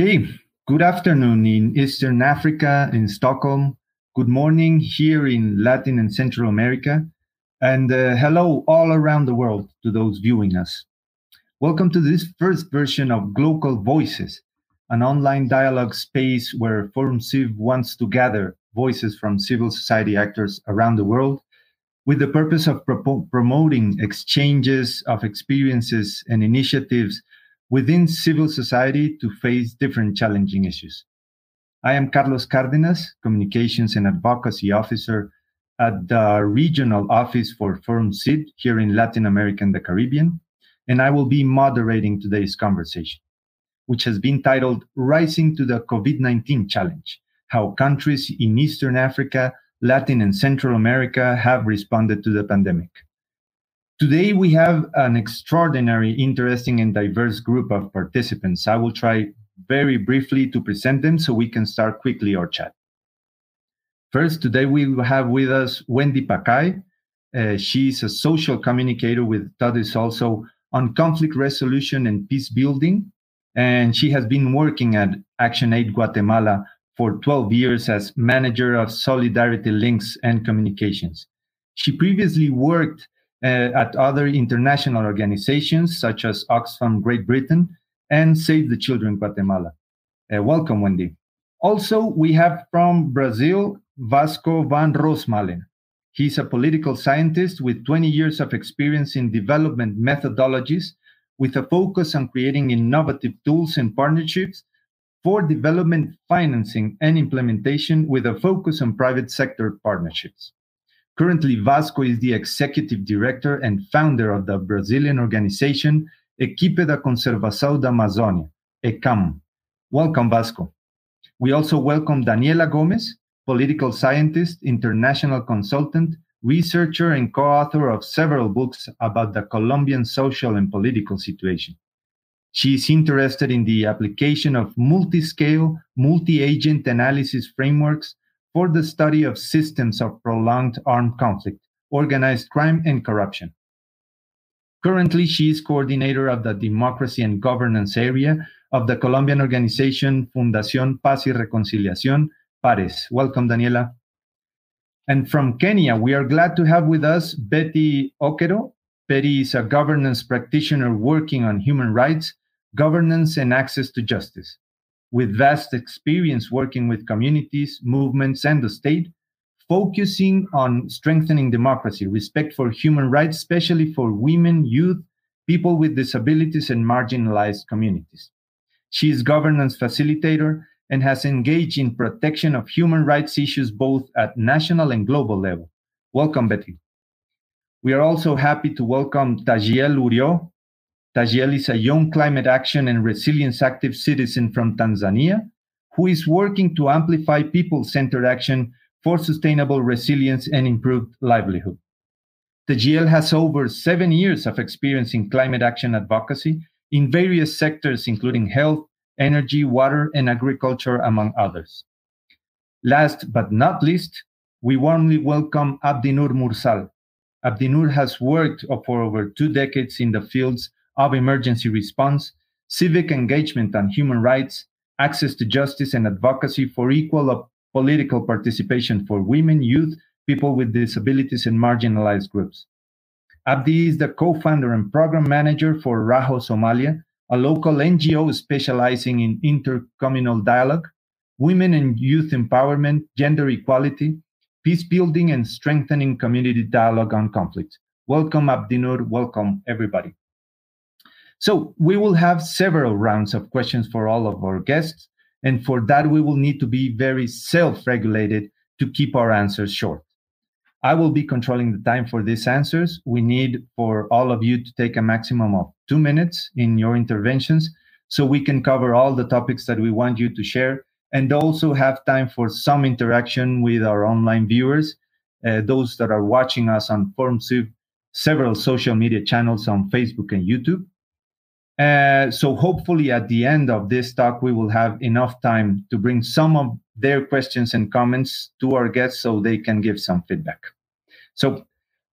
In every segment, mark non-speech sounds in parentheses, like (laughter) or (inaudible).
Okay, good afternoon in Eastern Africa, in Stockholm. Good morning here in Latin and Central America. And uh, hello all around the world to those viewing us. Welcome to this first version of Global Voices, an online dialogue space where Forum Civ wants to gather voices from civil society actors around the world with the purpose of pro- promoting exchanges of experiences and initiatives within civil society to face different challenging issues. I am Carlos Cárdenas, Communications and Advocacy Officer at the Regional Office for Forum Civ here in Latin America and the Caribbean, and I will be moderating today's conversation, which has been titled Rising to the COVID 19 Challenge How Countries in Eastern Africa, Latin, and Central America have responded to the pandemic. Today, we have an extraordinary, interesting, and diverse group of participants. I will try very briefly to present them so we can start quickly our chat. First, today we have with us Wendy Pacay. Uh, she's a social communicator with studies also on conflict resolution and peace building. And she has been working at Action Aid Guatemala for 12 years as manager of Solidarity Links and Communications. She previously worked uh, at other international organizations such as Oxfam Great Britain and Save the Children Guatemala. Uh, welcome, Wendy. Also, we have from Brazil, Vasco van Roosmalen. He's a political scientist with 20 years of experience in development methodologies with a focus on creating innovative tools and partnerships for development financing and implementation with a focus on private sector partnerships. Currently, Vasco is the executive director and founder of the Brazilian organization Equipe da Conservação da Amazônia, ECAM. Welcome, Vasco. We also welcome Daniela Gomez, political scientist, international consultant, researcher, and co author of several books about the Colombian social and political situation. She is interested in the application of multi scale, multi agent analysis frameworks for the study of systems of prolonged armed conflict, organized crime, and corruption. Currently, she is coordinator of the democracy and governance area of the Colombian organization Fundación Paz y Reconciliación, PARES. Welcome, Daniela. And from Kenya, we are glad to have with us Betty Okero. Betty is a governance practitioner working on human rights, governance, and access to justice with vast experience working with communities, movements, and the state, focusing on strengthening democracy, respect for human rights, especially for women, youth, people with disabilities, and marginalized communities. She is governance facilitator and has engaged in protection of human rights issues both at national and global level. Welcome, Betty. We are also happy to welcome Tajiel Urio, Tajiel is a young climate action and resilience active citizen from Tanzania who is working to amplify people centered action for sustainable resilience and improved livelihood. Tajiel has over seven years of experience in climate action advocacy in various sectors, including health, energy, water, and agriculture, among others. Last but not least, we warmly welcome Abdinur Mursal. Abdinur has worked for over two decades in the fields of emergency response, civic engagement on human rights, access to justice, and advocacy for equal political participation for women, youth, people with disabilities, and marginalized groups. Abdi is the co founder and program manager for Raho Somalia, a local NGO specializing in intercommunal dialogue, women and youth empowerment, gender equality, peace building, and strengthening community dialogue on conflict. Welcome, Abdinur. Welcome, everybody. So we will have several rounds of questions for all of our guests. And for that, we will need to be very self regulated to keep our answers short. I will be controlling the time for these answers. We need for all of you to take a maximum of two minutes in your interventions so we can cover all the topics that we want you to share and also have time for some interaction with our online viewers, uh, those that are watching us on Civ, several social media channels on Facebook and YouTube. Uh, so hopefully at the end of this talk, we will have enough time to bring some of their questions and comments to our guests so they can give some feedback. So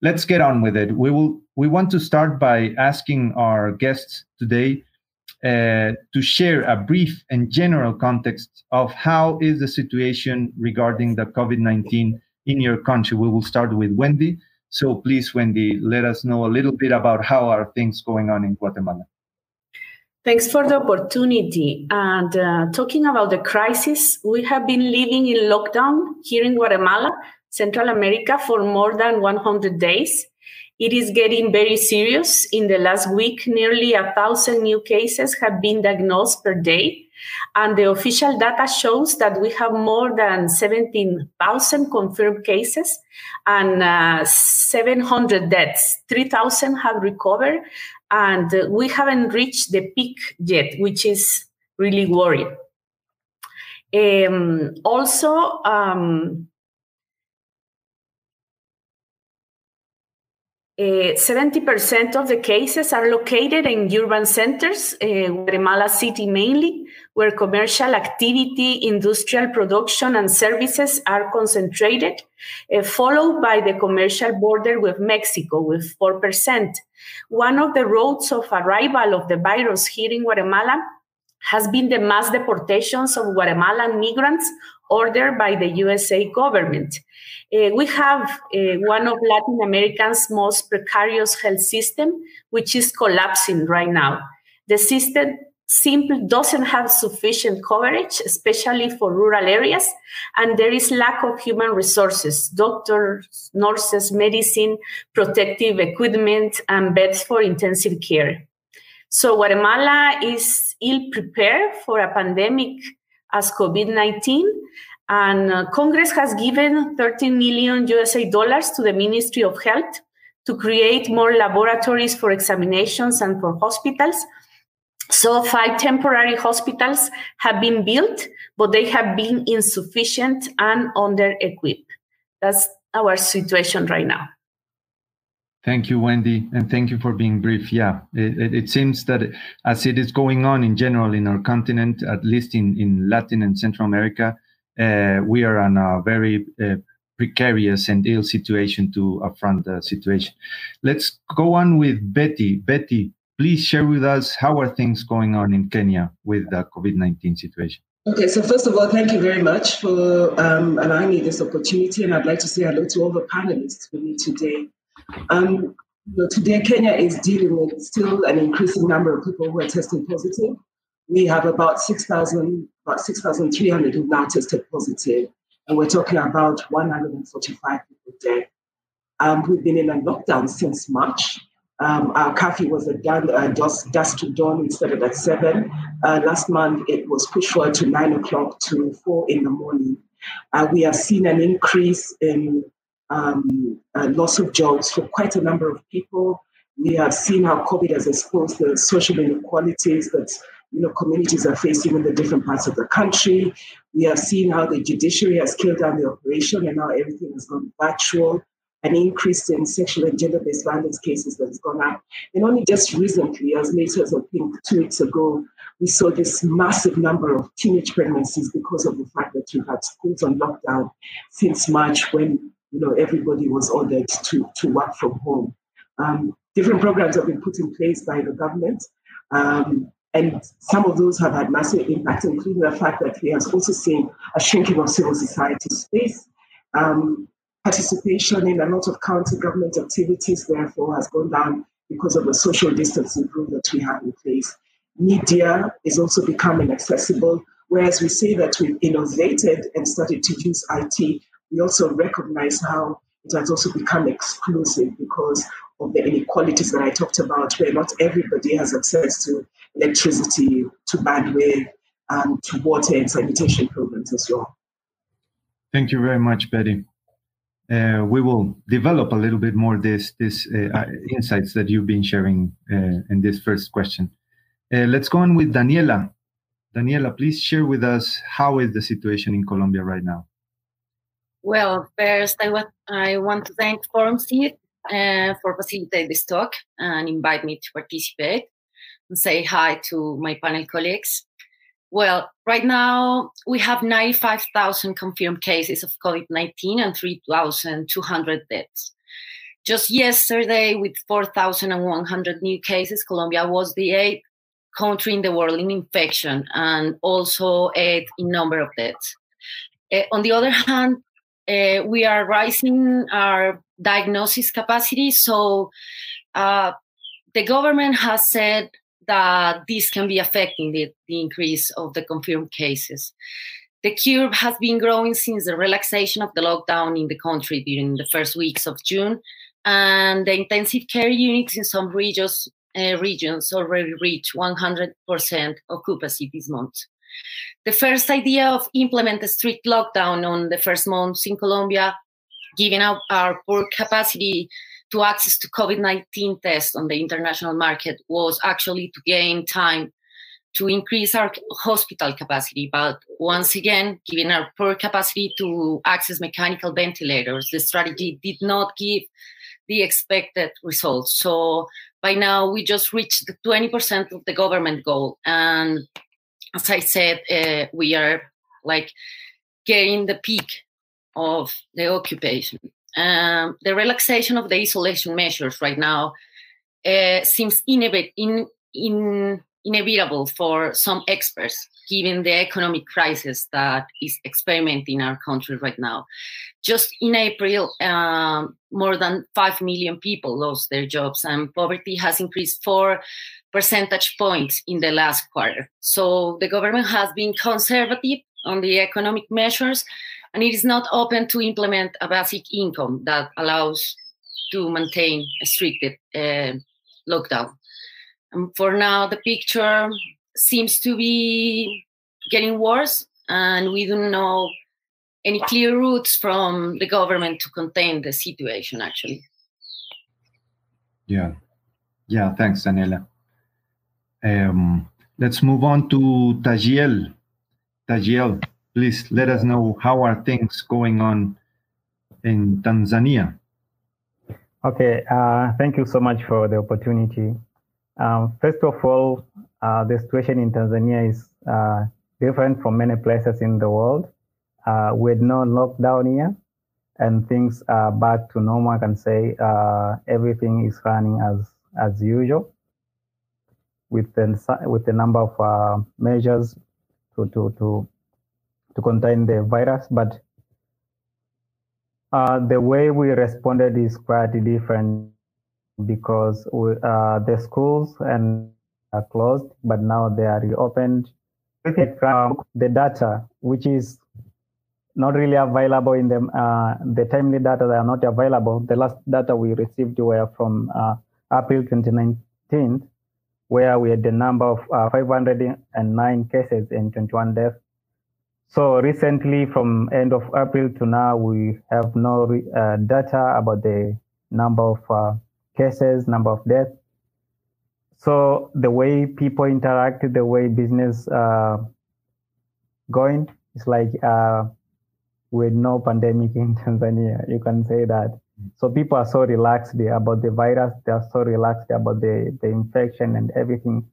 let's get on with it. We will we want to start by asking our guests today uh, to share a brief and general context of how is the situation regarding the COVID-19 in your country. We will start with Wendy. So please, Wendy, let us know a little bit about how are things going on in Guatemala. Thanks for the opportunity. And uh, talking about the crisis, we have been living in lockdown here in Guatemala, Central America, for more than 100 days. It is getting very serious. In the last week, nearly a thousand new cases have been diagnosed per day. And the official data shows that we have more than 17,000 confirmed cases and uh, 700 deaths. 3,000 have recovered, and we haven't reached the peak yet, which is really worrying. Um, also, um, Uh, 70% of the cases are located in urban centers, uh, Guatemala City mainly, where commercial activity, industrial production, and services are concentrated, uh, followed by the commercial border with Mexico with 4%. One of the roads of arrival of the virus here in Guatemala has been the mass deportations of Guatemalan migrants ordered by the USA government. Uh, we have uh, one of Latin America's most precarious health system, which is collapsing right now. The system simply doesn't have sufficient coverage, especially for rural areas, and there is lack of human resources, doctors, nurses, medicine, protective equipment, and beds for intensive care. So Guatemala is ill prepared for a pandemic as COVID 19. And uh, Congress has given 13 million USA dollars to the Ministry of Health to create more laboratories for examinations and for hospitals. So, five temporary hospitals have been built, but they have been insufficient and under equipped. That's our situation right now. Thank you, Wendy, and thank you for being brief. Yeah, it, it, seems that as it is going on in general in our continent, at least in, in Latin and Central America, uh, we are in a very uh, precarious and ill situation to affront the situation. Let's go on with Betty. Betty, please share with us how are things going on in Kenya with the COVID-19 situation? Okay, so first of all, thank you very much for um, allowing me this opportunity, and I'd like to say hello to all the panelists with me today. Um, today, Kenya is dealing with still an increasing number of people who are testing positive. We have about 6,000, about 6,300 who now tested positive, and we're talking about 145 people dead. Um, we've been in a lockdown since March. Um, our curfew was dawn, uh, dusk, dusk to dawn instead of at seven. Uh, last month, it was pushed forward to nine o'clock to four in the morning. Uh, we have seen an increase in um, uh, loss of jobs for quite a number of people. We have seen how COVID has exposed the social inequalities that you know communities are facing in the different parts of the country. We have seen how the judiciary has scaled down the operation and now everything has gone virtual. An increase in sexual and gender-based violence cases that has gone up. And only just recently, as late as I think two weeks ago, we saw this massive number of teenage pregnancies because of the fact that we've had schools on lockdown since March when you know, everybody was ordered to, to work from home. Um, different programs have been put in place by the government. Um, and some of those have had massive impact, including the fact that we have also seen a shrinking of civil society space. Um, participation in a lot of county government activities, therefore, has gone down because of the social distancing rule that we have in place. Media is also becoming accessible, whereas we say that we've innovated and started to use IT we also recognize how it has also become exclusive because of the inequalities that I talked about, where not everybody has access to electricity, to bandwidth, and to water and sanitation programs as well. Thank you very much, Betty. Uh, we will develop a little bit more this this uh, uh insights that you've been sharing uh, in this first question. Uh, let's go on with Daniela. Daniela, please share with us how is the situation in Colombia right now. Well, first, I, want I want to thank Forum Civ uh, for facilitating this talk and invite me to participate and say hi to my panel colleagues. Well, right now we have 95,000 confirmed cases of COVID 19 and 3,200 deaths. Just yesterday, with 4,100 new cases, Colombia was the eighth country in the world in infection and also eighth in number of deaths. Uh, on the other hand, uh, we are rising our diagnosis capacity. So uh, the government has said that this can be affecting the, the increase of the confirmed cases. The curve has been growing since the relaxation of the lockdown in the country during the first weeks of June, and the intensive care units in some regions uh, regions already reached 100% occupancy this month. The first idea of implement a strict lockdown on the first months in Colombia, giving up our poor capacity to access to COVID-19 tests on the international market was actually to gain time to increase our hospital capacity. But once again, given our poor capacity to access mechanical ventilators, the strategy did not give the expected results. So by now, we just reached the 20% of the government goal. And as I said, uh, we are like getting the peak of the occupation. Um, the relaxation of the isolation measures right now uh, seems inevit- in, in, inevitable for some experts, given the economic crisis that is experimenting our country right now. Just in April, um, more than 5 million people lost their jobs, and poverty has increased four percentage points in the last quarter. So the government has been conservative on the economic measures, and it is not open to implement a basic income that allows to maintain a strict uh, lockdown. And for now, the picture seems to be getting worse, and we don't know any clear routes from the government to contain the situation, actually. Yeah. Yeah, thanks, Daniela. Um, let's move on to Tajiel. Tajiel, please let us know how are things going on in Tanzania. Okay, uh, thank you so much for the opportunity. Um, first of all, uh, the situation in Tanzania is uh, different from many places in the world. Uh, with no lockdown here, and things are back to normal, I can say uh, everything is running as as usual. With the with the number of uh, measures to to to to contain the virus, but uh, the way we responded is quite different because we, uh, the schools and are closed, but now they are reopened. From the data, which is not really available in the uh, the timely data that are not available. The last data we received were from uh, April 2019, where we had the number of uh, 509 cases and 21 deaths. So recently, from end of April to now, we have no uh, data about the number of uh, cases, number of deaths. So the way people interact, the way business uh, going, it's like uh, with no pandemic (laughs) in Tanzania. You can say that. So people are so relaxed about the virus. They are so relaxed about the, the infection and everything.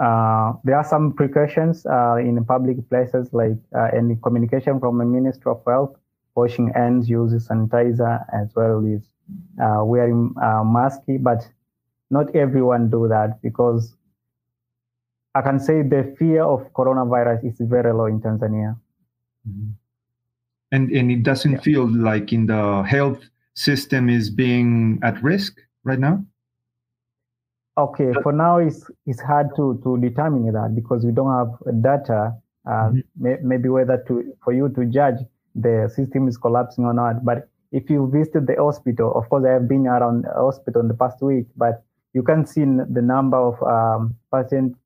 Uh, there are some precautions uh, in public places, like uh, any communication from the Ministry of Health, washing hands, using sanitizer, as well as uh, wearing uh, mask. But not everyone do that because I can say the fear of coronavirus is very low in Tanzania. Mm-hmm. And and it doesn't yeah. feel like in the health system is being at risk right now. Okay, for now it's it's hard to to determine that because we don't have data. Uh, mm-hmm. may, maybe whether to for you to judge the system is collapsing or not. But if you visited the hospital, of course, I have been around the hospital in the past week, but you can see the number of um, patients.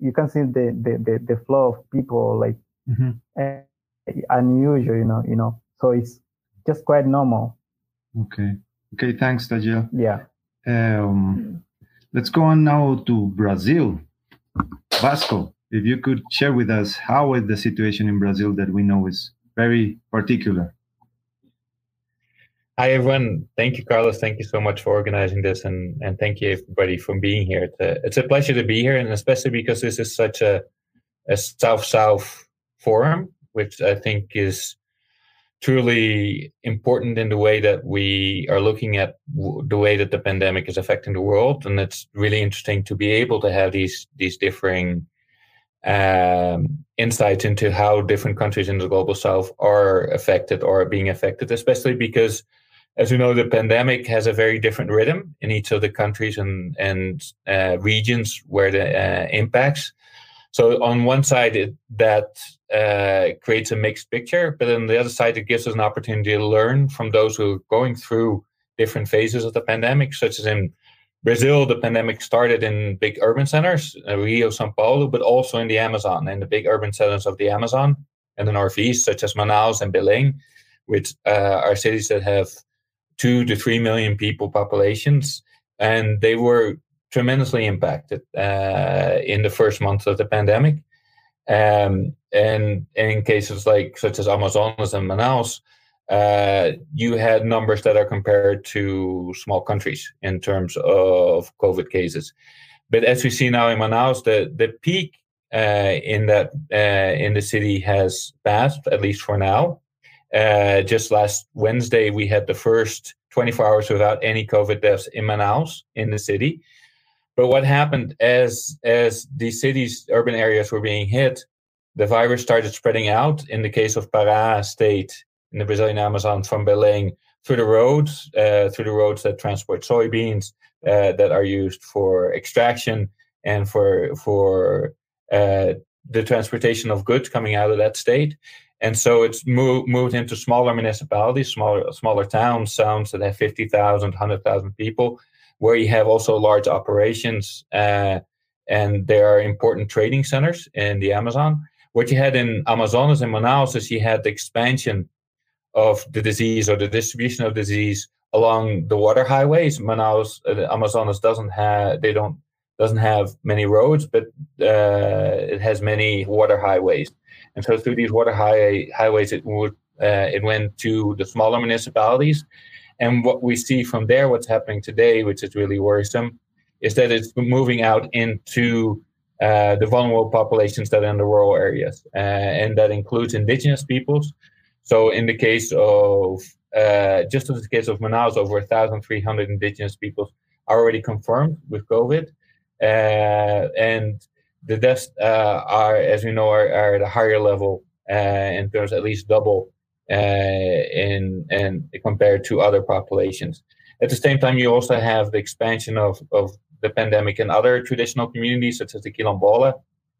You can see the, the, the, the flow of people like mm-hmm. uh, unusual, you know, you know. So it's just quite normal. Okay. Okay. Thanks, Tajiel. Yeah. Um, let's go on now to Brazil. Vasco, if you could share with us how is the situation in Brazil that we know is very particular. Hi everyone. Thank you, Carlos. Thank you so much for organizing this, and and thank you everybody for being here. It's a, it's a pleasure to be here, and especially because this is such a a South South forum, which I think is truly important in the way that we are looking at w- the way that the pandemic is affecting the world, and it's really interesting to be able to have these these differing um, insights into how different countries in the global south are affected or are being affected, especially because, as you know, the pandemic has a very different rhythm in each of the countries and and uh, regions where the uh, impacts. So on one side, it, that uh, creates a mixed picture, but on the other side, it gives us an opportunity to learn from those who are going through different phases of the pandemic, such as in Brazil, the pandemic started in big urban centers, uh, Rio, Sao Paulo, but also in the Amazon and the big urban centers of the Amazon and the Northeast, such as Manaus and Belém, which uh, are cities that have two to three million people populations, and they were tremendously impacted uh, in the first months of the pandemic. Um, and in cases like such as Amazonas and Manaus, uh, you had numbers that are compared to small countries in terms of COVID cases. But as we see now in Manaus, the the peak uh, in that uh, in the city has passed, at least for now. Uh, just last Wednesday, we had the first 24 hours without any COVID deaths in Manaus in the city. But what happened as as these cities, urban areas were being hit, the virus started spreading out. In the case of Pará state, in the Brazilian Amazon from Belém through the roads, uh, through the roads that transport soybeans uh, that are used for extraction and for for uh, the transportation of goods coming out of that state. And so it's moved, moved into smaller municipalities, smaller smaller towns, towns that have 50,000, 100,000 people, where you have also large operations. Uh, and there are important trading centers in the Amazon. What you had in Amazonas and Manaus is you had the expansion of the disease or the distribution of disease along the water highways. Manaus, uh, Amazonas doesn't have they don't doesn't have many roads, but uh, it has many water highways. And so through these water high, highways, it would uh, it went to the smaller municipalities. And what we see from there, what's happening today, which is really worrisome, is that it's moving out into uh, the vulnerable populations that are in the rural areas, uh, and that includes indigenous peoples, so in the case of uh, just in the case of Manaus, over 1,300 indigenous people are already confirmed with COVID, uh, and the deaths uh, are, as we know, are, are at a higher level uh, in terms at least double in and compared to other populations. At the same time, you also have the expansion of, of the pandemic in other traditional communities, such as the Quilombola,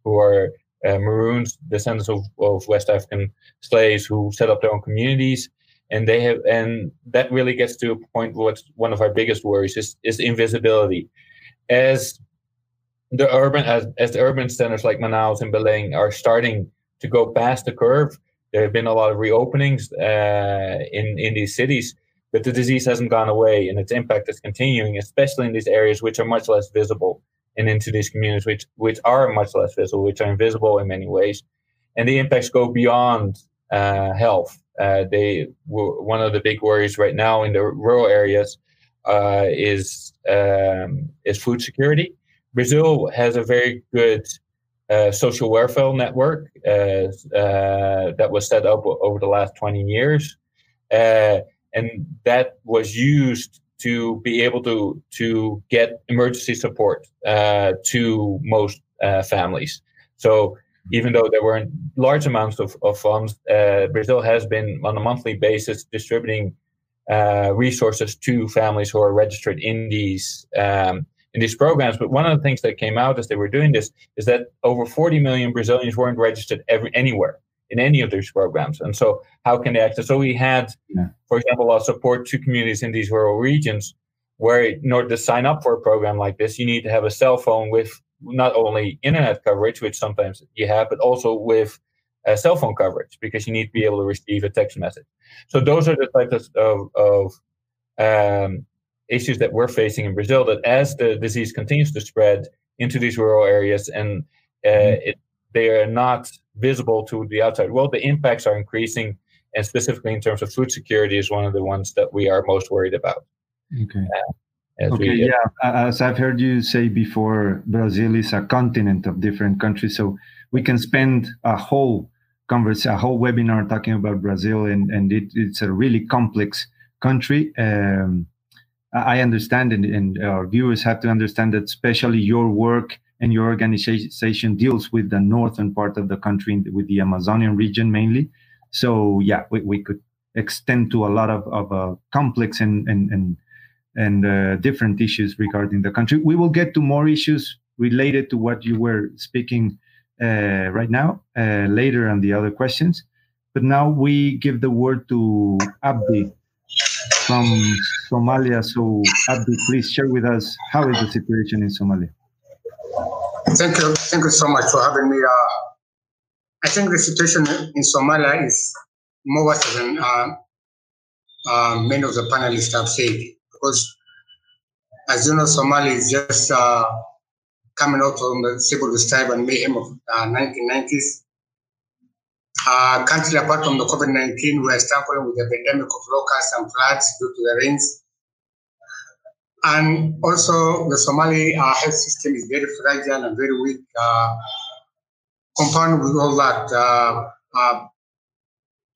who are uh, Maroons, descendants of, of West African slaves who set up their own communities. And they have, and that really gets to a point. What's one of our biggest worries is is invisibility, as the urban as, as the urban centers like Manaus and Belém are starting to go past the curve. There have been a lot of reopenings uh, in in these cities, but the disease hasn't gone away, and its impact is continuing, especially in these areas which are much less visible and into these communities which which are much less visible, which are invisible in many ways, and the impacts go beyond uh, health. Uh, they one of the big worries right now in the rural areas uh, is um, is food security. Brazil has a very good uh, social welfare network uh, uh, that was set up over the last 20 years. and that was used to be able to to get emergency support uh, to most uh, families. So even though there weren't large amounts of, of funds, uh, Brazil has been on a monthly basis distributing uh, resources to families who are registered in these um, in these programs. But one of the things that came out as they were doing this is that over 40 million Brazilians weren't registered every, anywhere in any of these programs. And so, how can they access? So, we had, yeah. for example, a support to communities in these rural regions where, in order to sign up for a program like this, you need to have a cell phone with not only internet coverage, which sometimes you have, but also with a cell phone coverage because you need to be able to receive a text message. So, those are the types of, of um, issues that we're facing in Brazil. That as the disease continues to spread into these rural areas and uh, mm-hmm. it, they are not visible to the outside world, the impacts are increasing. And specifically in terms of food security is one of the ones that we are most worried about. Okay. Uh, okay, we, yeah. As I've heard you say before, Brazil is a continent of different countries. So we can spend a whole converse, a whole webinar talking about Brazil, and and it, it's a really complex country. Um, I understand, and, and our viewers have to understand that, especially your work and your organization deals with the northern part of the country, with the Amazonian region mainly. So yeah, we, we could extend to a lot of, of uh, complex and and and, and uh, different issues regarding the country. We will get to more issues related to what you were speaking uh, right now uh, later on the other questions. But now we give the word to Abdi from Somalia. So Abdi, please share with us how is the situation in Somalia. Thank you. Thank you so much for having me. Uh, I think the situation in Somalia is more worse than uh, uh, many of the panelists have said, because as you know, Somalia is just uh, coming out from the civil strife and mayhem of 1990s. Uh, uh, country apart from the COVID-19, we are struggling with the pandemic of locusts and floods due to the rains. And also, the Somali uh, health system is very fragile and very weak. Uh, with all that, uh, uh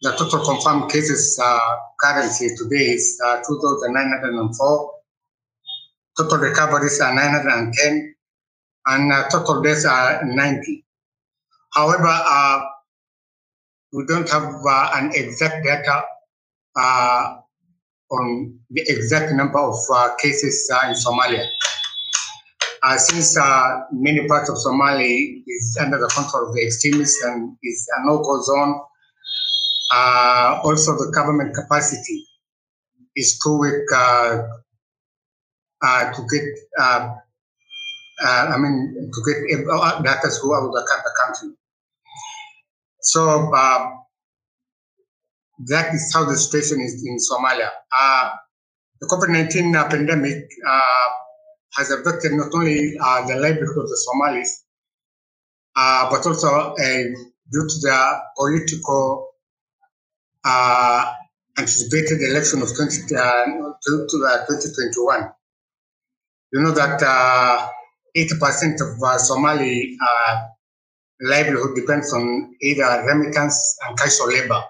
the total confirmed cases uh, currently today is uh, 2,904. Total recoveries are 910, and total deaths are 90. However, we don't have an exact data on the exact number of uh, cases uh, in Somalia. Uh, since uh, many parts of Somalia is under the control of the extremists and is a no-go zone, uh, also the government capacity is too weak uh, to get, I mean, to get data throughout the, the country. So that is how the situation is in Somalia. Uh, the COVID-19 uh, pandemic uh, has affected not only uh, the livelihood of the Somalis, uh, but also due to the political anticipated election of 20, to, to 2021. You know that 80% of Somali livelihood depends on either remittance and casual labor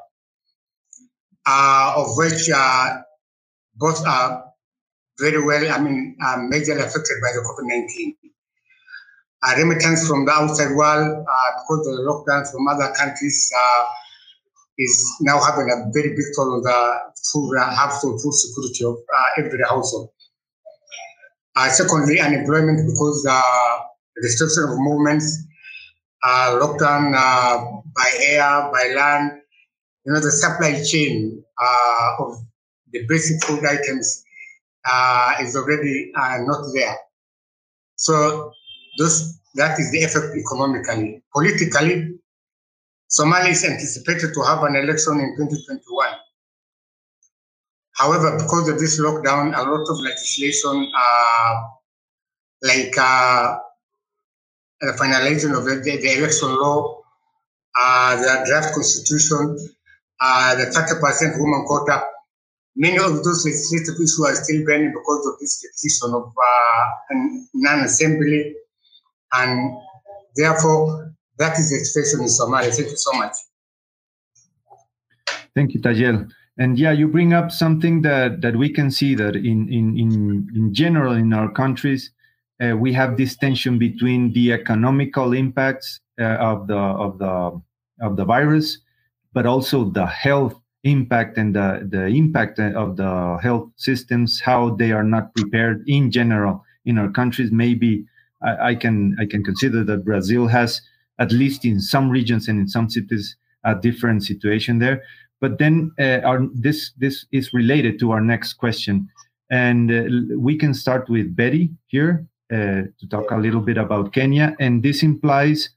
uh, of which uh, both are very well, I mean, uh, majorly affected by the COVID-19. Uh, remittance from the outside world, uh, because of the lockdown from other countries, uh, is now having a very big toll on the food, uh, food security of uh, every household. Secondly, unemployment because uh, restriction of movements, lockdown by air, by land, you know, the supply chain uh, of the basic food items uh, is already uh, not there. So those, that is the effect economically. Politically, Somalia is anticipated to have an election in 2021. However, because of this lockdown, a lot of legislation, uh, like uh, the finalization of the, the election law, uh, the draft constitution, uh, the 30% woman quota, many of those legislative issues are still pending because of this decision of uh, non-assembly. And therefore, that is the situation in Somalia. Thank you so much. Thank you, Tajiel. And yeah, you bring up something that, that we can see that in, in, in, in general in our countries, uh, we have this tension between the economical impacts uh, of the of the of the virus but also the health impact and the, the impact of the health systems, how they are not prepared in general in our countries. Maybe I, I can I can consider that Brazil has, at least in some regions and in some cities, a different situation there. But then uh, our, this this is related to our next question, and uh, we can start with Betty here uh, to talk a little bit about Kenya, and this implies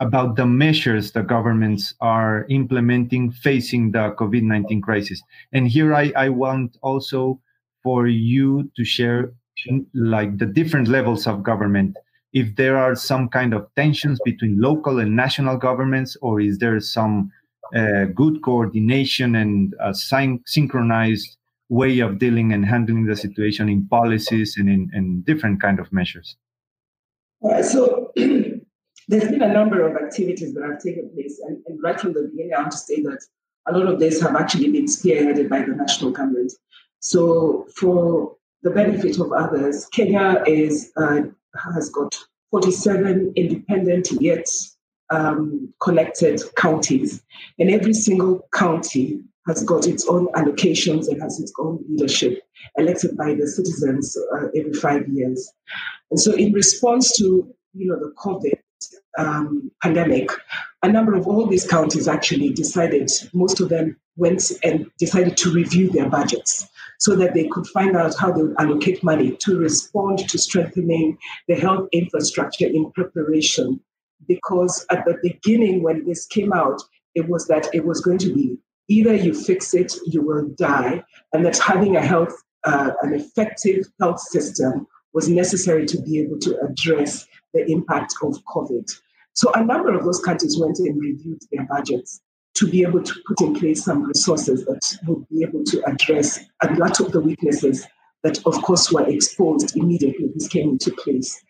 about the measures the governments are implementing facing the COVID 19 crisis. And here I, I want also for you to share like the different levels of government if there are some kind of tensions between local and national governments or is there some uh, good coordination and a syn- synchronized way of dealing and handling the situation in policies and in, in different kind of measures all right so (clears throat) there's been a number of activities that have taken place, and, and right from the beginning, I want to say that a lot of this have actually been spearheaded by the national government. So, for the benefit of others, Kenya is uh, has got 47 independent yet um, counties, and every single county has got its own allocations and has its own leadership elected by the citizens uh, every five years. And so, in response to you know the COVID um, pandemic, a number of all these counties actually decided. Most of them went and decided to review their budgets so that they could find out how they would allocate money to respond to strengthening the health infrastructure in preparation. Because at the beginning, when this came out, it was that it was going to be either you fix it, you will die, and that having a health, uh, an effective health system was necessary to be able to address the impact of COVID. So a number of those countries went and reviewed their budgets to be able to put in place some resources that would be able to address a lot of the weaknesses that, of course, were exposed immediately this came into place.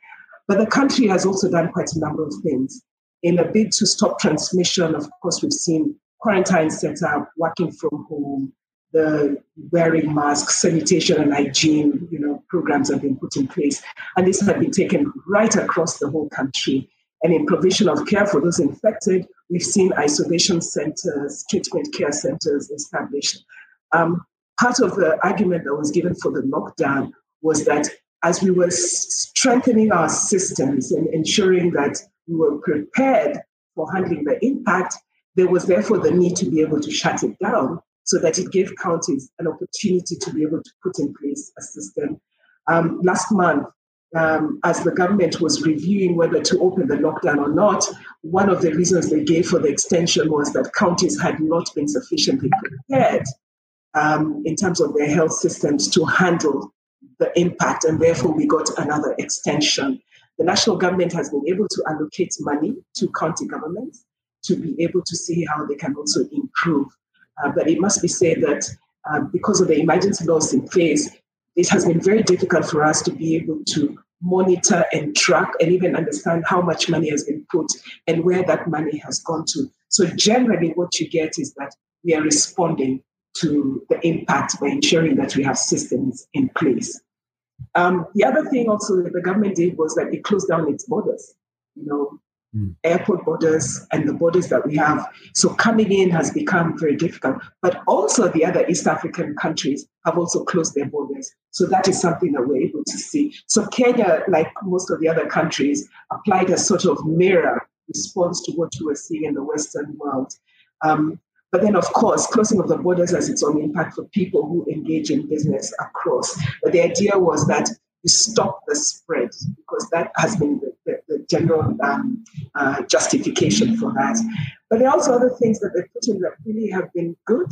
But the country has also done quite a number of things. In a bid to stop transmission, of course, we've seen quarantine set up, working from home, the wearing masks, sanitation and hygiene, you know, programs have been put in place. And this has been taken right across the whole country. And in provision of care for those infected, we've seen isolation centers, treatment care centers established. Um, part of the argument that was given for the lockdown was that as we were strengthening our systems and ensuring that we were prepared for handling the impact, there was therefore the need to be able to shut it down so that it gave counties an opportunity to be able to put in place a system. Um, last month, um, as the government was reviewing whether to open the lockdown or not, one of the reasons they gave for the extension was that counties had not been sufficiently prepared um, in terms of their health systems to handle the impact, and therefore we got another extension. The national government has been able to allocate money to county governments to be able to see how they can also improve. Uh, but it must be said that uh, because of the emergency laws in place, it has been very difficult for us to be able to monitor and track and even understand how much money has been put and where that money has gone to. So, generally, what you get is that we are responding to the impact by ensuring that we have systems in place. Um, the other thing also that the government did was that it closed down its borders. You know, mm. airport borders and the borders that we have. So coming in has become very difficult. But also the other East African countries have also closed their borders. So that is something that we're able to see. So Kenya, like most of the other countries, applied a sort of mirror response to what we were seeing in the Western world. Um, but then, of course, closing of the borders has its own impact for people who engage in business across. But the idea was that you stop the spread because that has been the general um, uh, justification for that. But there are also other things that they put in that really have been good.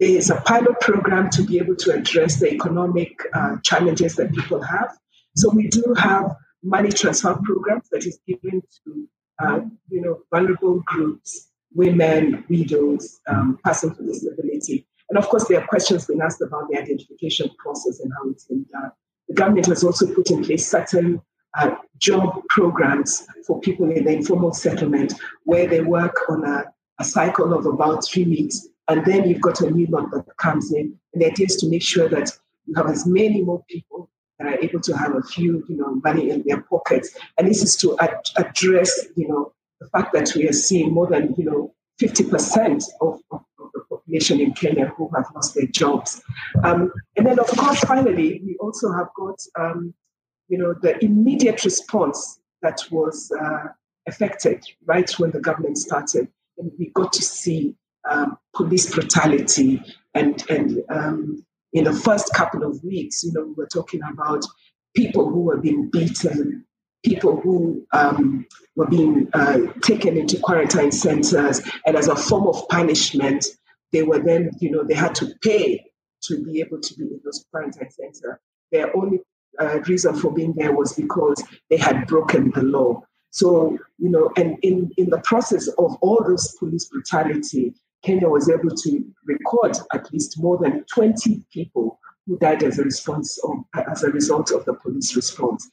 There is a pilot program to be able to address the economic uh, challenges that people have. So we do have money transfer programs that is given to uh, you know vulnerable groups, women, widows, um, persons with disability. And of course, there are questions being asked about the identification process and how it's been done. The government has also put in place certain uh, job programs for people in the informal settlement where they work on a, a cycle of about three weeks. And then you've got a new lot that comes in. And the idea is to make sure that you have as many more people that are able to have a few, you know, money in their pockets. And this is to ad- address, you know, the fact that we are seeing more than, you know, 50% of, of population in Kenya who have lost their jobs. Um, and then, of course, finally, we also have got, um, you know, the immediate response that was uh, affected right when the government started. And we got to see um, police brutality. And, and um, in the first couple of weeks, you know, we were talking about people who were being beaten, people who um, were being uh, taken into quarantine centers, and as a form of punishment, they were then, you know, they had to pay to be able to be in those quarantine centers. Their only uh, reason for being there was because they had broken the law. So, you know, and in, in the process of all this police brutality, Kenya was able to record at least more than 20 people who died as a response of, as a result of the police response.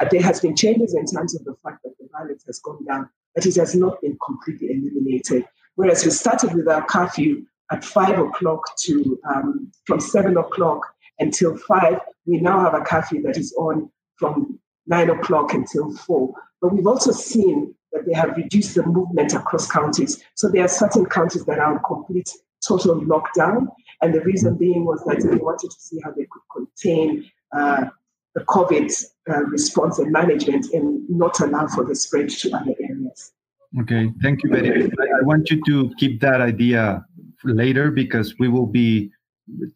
Uh, there has been changes in terms of the fact that the violence has gone down, but it has not been completely eliminated. Whereas we started with our curfew at five o'clock to um, from seven o'clock until five, we now have a curfew that is on from nine o'clock until four. But we've also seen that they have reduced the movement across counties. So there are certain counties that are on complete total lockdown. And the reason being was that they wanted to see how they could contain uh, the COVID uh, response and management and not allow for the spread to other areas. Okay, thank you very much. I want you to keep that idea later because we will be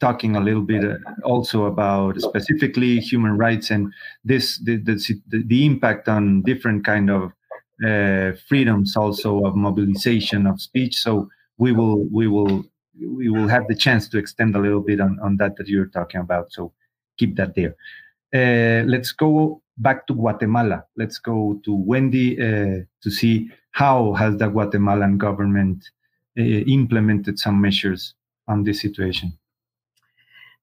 talking a little bit uh, also about specifically human rights and this the the, the impact on different kind of uh, freedoms also of mobilization of speech. So we will we will we will have the chance to extend a little bit on, on that that you're talking about. So keep that there. Uh, let's go back to guatemala. Let's go to wendy uh, to see how has the guatemalan government uh, implemented some measures on this situation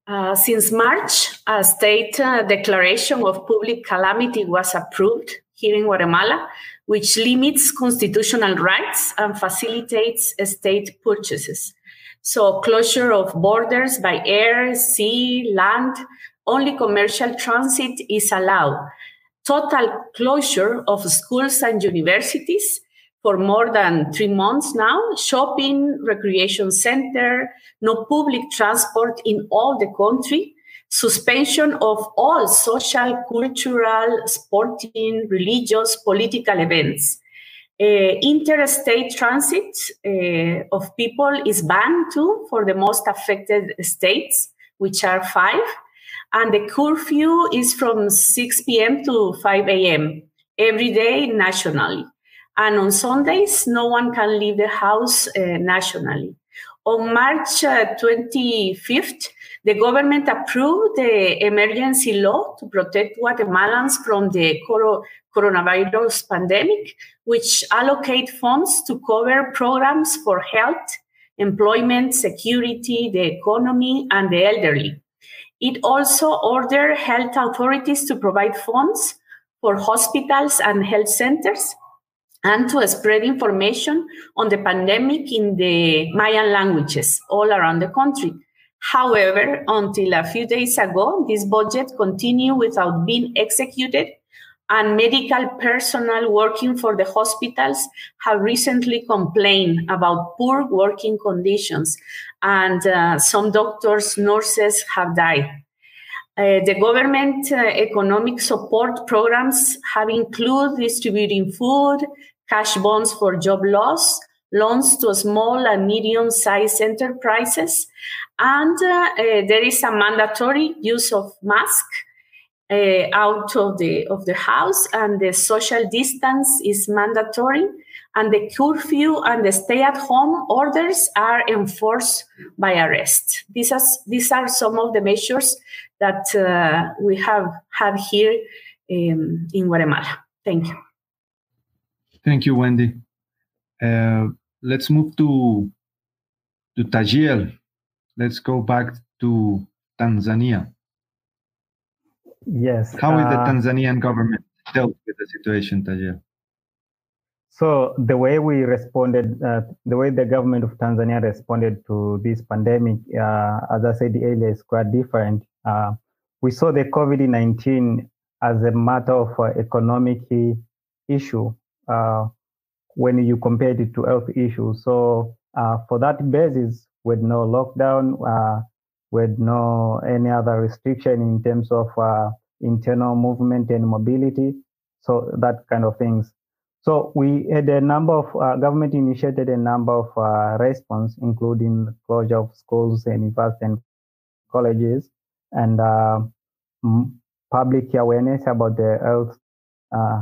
uh, since March, a state uh, declaration of public calamity was approved here in Guatemala, which limits constitutional rights and facilitates state purchases. So, closure of borders by air, sea, land, only commercial transit is allowed. Total closure of schools and universities for more than three months now. Shopping, recreation center, no public transport in all the country. Suspension of all social, cultural, sporting, religious, political events. Uh, interstate transit uh, of people is banned too for the most affected states, which are five. And the curfew is from 6 p.m. to 5 a.m. every day nationally. And on Sundays, no one can leave the house uh, nationally. On March uh, 25th, the government approved the emergency law to protect Guatemalans from the coronavirus pandemic, which allocate funds to cover programs for health, employment, security, the economy, and the elderly. It also ordered health authorities to provide funds for hospitals and health centers and to spread information on the pandemic in the Mayan languages all around the country. However, until a few days ago, this budget continued without being executed, and medical personnel working for the hospitals have recently complained about poor working conditions, and uh, some doctors, nurses have died. Uh, the government uh, economic support programs have included distributing food, cash bonds for job loss, loans to small and medium-sized enterprises, and uh, uh, there is a mandatory use of mask uh, out of the of the house, and the social distance is mandatory, and the curfew and the stay-at-home orders are enforced by arrest. These are these are some of the measures that uh, we have had here um, in Guatemala. Thank you. Thank you, Wendy. Uh, let's move to to Tajiel. Let's go back to Tanzania. Yes. How is the uh, Tanzanian government dealt with the situation, Tajiel? So the way we responded, uh, the way the government of Tanzania responded to this pandemic, uh, as I said earlier, is quite different. Uh, we saw the COVID-19 as a matter of uh, economic issue uh, when you compare it to health issues. So uh, for that basis, with no lockdown, uh, with no any other restriction in terms of uh, internal movement and mobility, so that kind of things. So we had a number of uh, government initiated a number of uh, response, including closure of schools and universities and colleges, and public awareness about the health,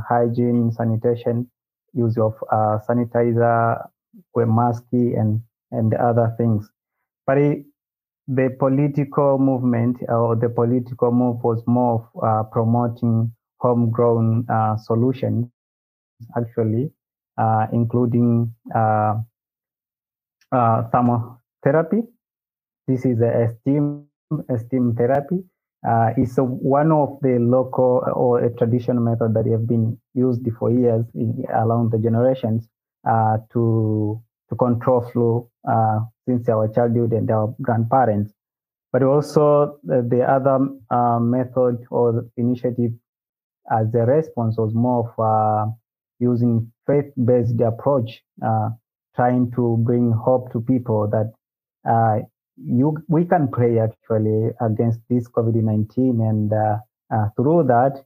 hygiene, sanitation, use of uh, sanitizer, mask, and and other things. But it, the political movement or the political move was more of uh, promoting homegrown uh, solutions, actually, uh, including uh, uh, thermotherapy. This is a steam, steam therapy. Uh, it's a, one of the local or a traditional method that have been used for years in, along the generations uh, to to control flu uh, since our childhood and our grandparents. But also the, the other uh, method or initiative as a response was more of uh, using faith-based approach, uh, trying to bring hope to people that uh, you we can pray actually against this COVID-19, and uh, uh, through that,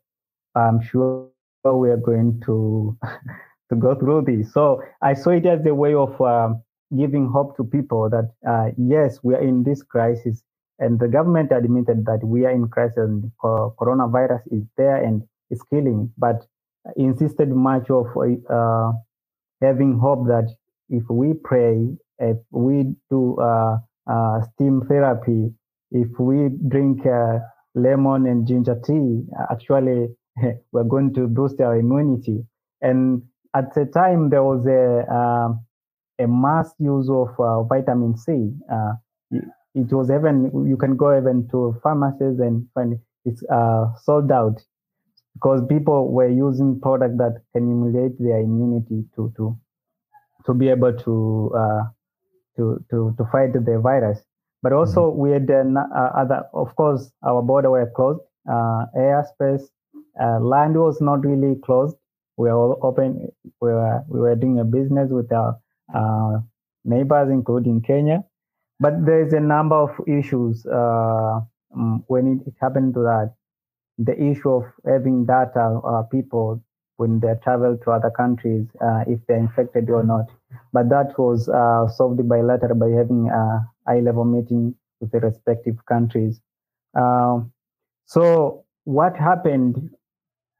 I'm sure we are going to (laughs) to go through this. So I saw it as a way of um, giving hope to people that uh, yes, we are in this crisis, and the government admitted that we are in crisis, and coronavirus is there and it's killing, but insisted much of uh, having hope that if we pray, if we do uh, uh, steam therapy, if we drink uh, lemon and ginger tea, actually (laughs) we're going to boost our immunity. And at the time, there was a um, a mass use of uh, vitamin C. Uh, it was even you can go even to pharmacies and find it's sold out because people were using products that can emulate their immunity to to to be able to uh, to to to fight the virus. But also mm-hmm. we had uh, other, of course, our border were closed, uh, airspace, uh, land was not really closed. We were all open. We were we were doing a business with our uh, neighbors, including Kenya. But there is a number of issues uh, mm, when it, it happened to that the issue of having data uh, people when they travel to other countries uh, if they're infected or not. But that was uh, solved bilateral by having a high level meeting with the respective countries. Um, so what happened?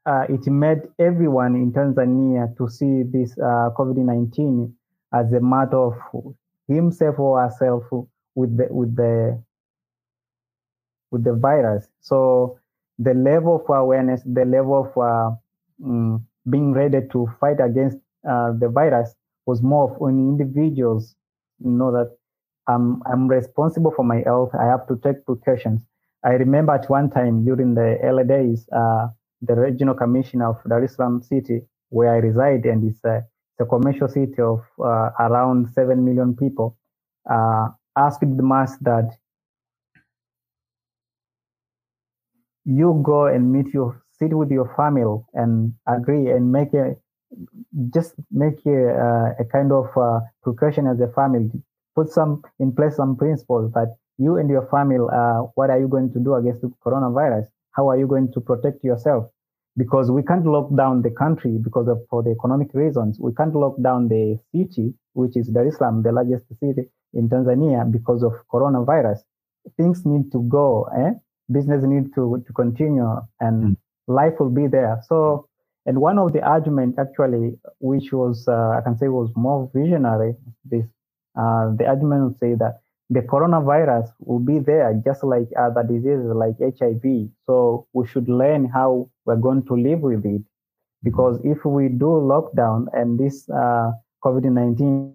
Uh, it made everyone in Tanzania to see this uh, COVID-19 as a matter of himself or herself with the with the with the virus. So the level of awareness, the level of um, being ready to fight against uh, the virus was more of on individuals know that I'm, I'm responsible for my health. I have to take precautions. I remember at one time during the early days, uh, the regional commissioner of Dar es Salaam city, where I reside, and it's a, it's a commercial city of uh, around 7 million people, uh, asked the mass that you go and meet your sit with your family and agree and make a just make a, uh, a kind of uh, precaution as a family put some in place some principles that you and your family uh, what are you going to do against the coronavirus how are you going to protect yourself because we can't lock down the country because of for the economic reasons we can't lock down the city which is dar es salaam the largest city in tanzania because of coronavirus things need to go eh? business need to, to continue and mm. life will be there. So, and one of the argument actually, which was, uh, I can say was more visionary, this, uh, the argument would say that the coronavirus will be there just like other diseases like HIV. So we should learn how we're going to live with it. Because if we do lockdown and this uh, COVID-19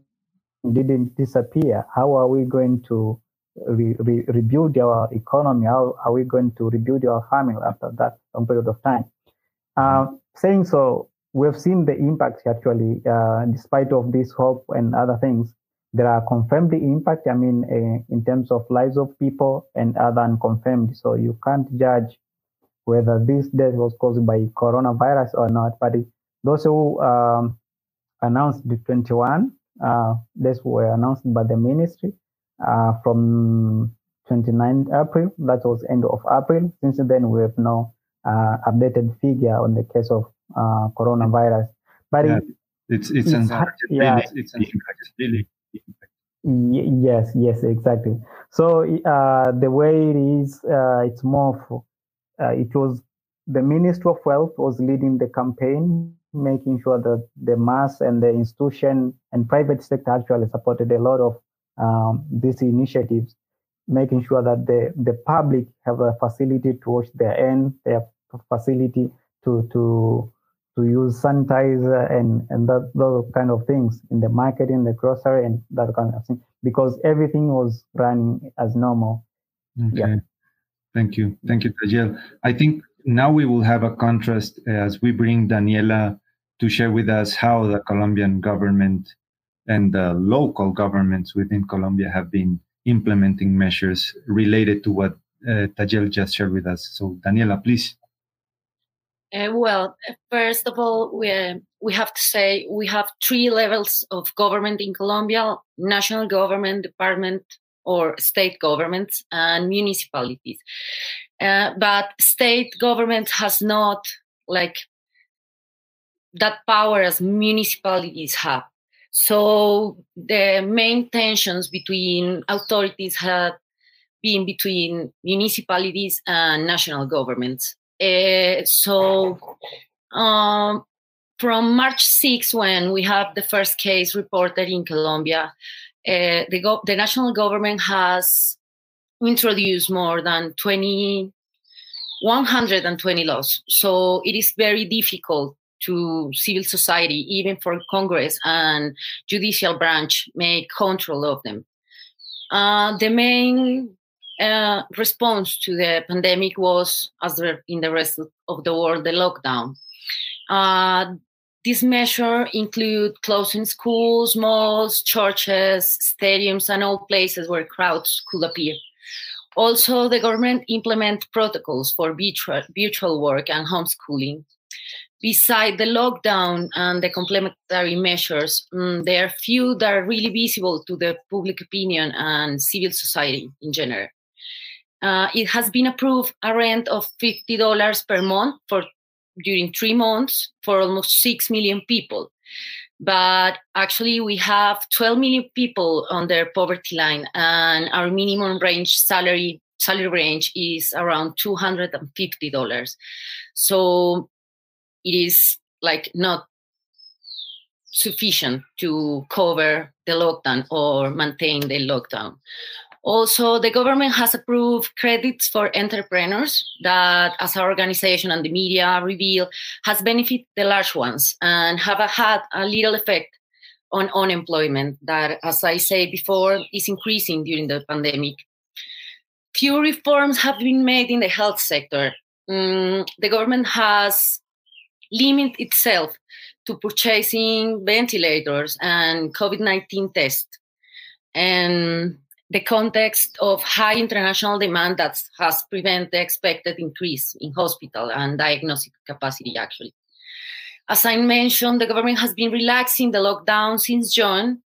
didn't disappear, how are we going to re, re, rebuild our economy? How are we going to rebuild our family after that long period of time? Uh, saying so, we've seen the impact actually, uh, despite of this hope and other things. There are confirmed the impact. I mean, uh, in terms of lives of people and other unconfirmed. So you can't judge whether this death was caused by coronavirus or not. But it, those who um, announced the 21 uh, deaths were announced by the ministry uh, from 29 April. That was end of April. Since then, we have no uh, updated figure on the case of uh, coronavirus. But yeah, it, it's it's, it's yeah, it's, it's an impact. Really. Yes, yes, exactly. So uh, the way it is, uh, it's more. For, uh, it was the Ministry of Health was leading the campaign, making sure that the mass and the institution and private sector actually supported a lot of um, these initiatives, making sure that the, the public have a facility to wash their hands, their facility to to to use sanitizer and and that those kind of things in the market, in the grocery, and that kind of thing, because everything was running as normal. Okay. Yeah. Thank you. Thank you, Tajiel. I think now we will have a contrast as we bring Daniela to share with us how the Colombian government and the local governments within Colombia have been implementing measures related to what uh, Tajiel just shared with us. So, Daniela, please. Uh, well, first of all, we, uh, we have to say we have three levels of government in Colombia national government, department, or state governments, and municipalities. Uh, but state government has not like that power as municipalities have. So the main tensions between authorities have been between municipalities and national governments. Uh, so um, from March 6, when we have the first case reported in Colombia, uh, the, go- the national government has introduced more than 20, 120 laws. So it is very difficult to civil society, even for Congress and judicial branch, make control of them. Uh, the main uh, response to the pandemic was, as in the rest of the world, the lockdown. Uh, this measure include closing schools, malls, churches, stadiums, and all places where crowds could appear. Also, the government implement protocols for virtual, virtual work and homeschooling. Beside the lockdown and the complementary measures, um, there are few that are really visible to the public opinion and civil society in general. Uh, it has been approved a rent of $50 per month for during three months for almost 6 million people. But actually, we have 12 million people on their poverty line, and our minimum range salary salary range is around $250. So it is like not sufficient to cover the lockdown or maintain the lockdown. Also, the government has approved credits for entrepreneurs that, as our organization and the media reveal, has benefited the large ones and have had a little effect on unemployment that, as I said before, is increasing during the pandemic. Few reforms have been made in the health sector. Mm, the government has limited itself to purchasing ventilators and COVID 19 tests. And the context of high international demand that has prevented the expected increase in hospital and diagnostic capacity, actually. As I mentioned, the government has been relaxing the lockdown since June,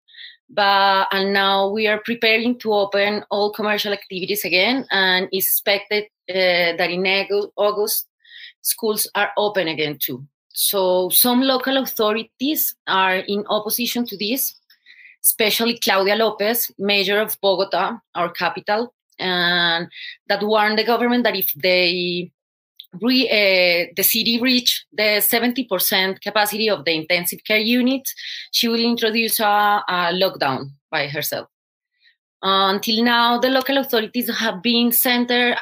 but and now we are preparing to open all commercial activities again, and it's expected uh, that in August schools are open again too. So some local authorities are in opposition to this, especially Claudia Lopez, mayor of Bogota, our capital, and that warned the government that if they re, uh, the city reach the 70% capacity of the intensive care units, she will introduce a, a lockdown by herself. Until now, the local authorities have been centered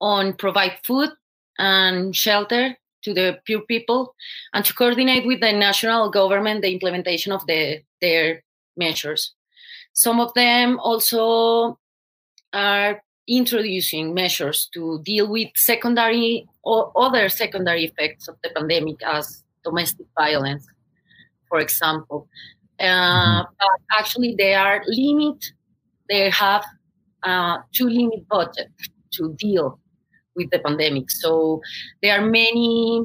on provide food and shelter to the poor people and to coordinate with the national government the implementation of the, their measures. Some of them also are introducing measures to deal with secondary or other secondary effects of the pandemic as domestic violence, for example. Uh, mm-hmm. but actually, they are limit. They have uh, to limit budget to deal with the pandemic. So there are many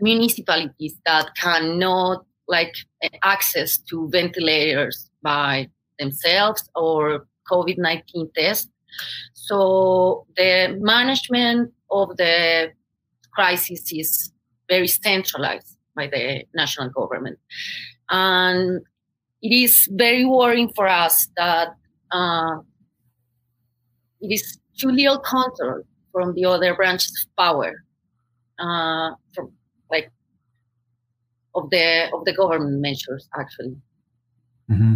municipalities that cannot like access to ventilators by themselves or COVID 19 tests. So the management of the crisis is very centralized by the national government. And it is very worrying for us that uh, it is too little control from the other branches of power, uh, from of the of the government measures actually. Mm-hmm.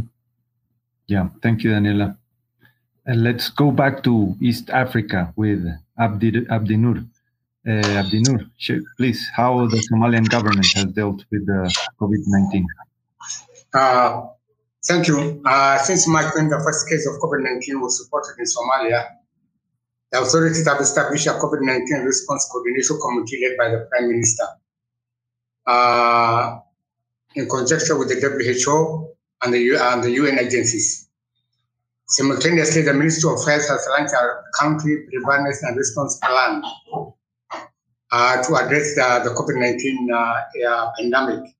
Yeah, thank you, Daniela. And let's go back to East Africa with Abdi, Abdinur. Uh, Abdinur, please, how the Somalian government has dealt with the COVID-19. Uh, thank you. Uh, since March when the first case of COVID-19 was reported in Somalia, the authorities have established a COVID-19 response coordination committee led by the Prime Minister uh, in conjunction with the WHO and the, and the UN agencies. Simultaneously, the Ministry of Health has launched a country preparedness and response plan uh, to address the, the COVID-19 uh, pandemic.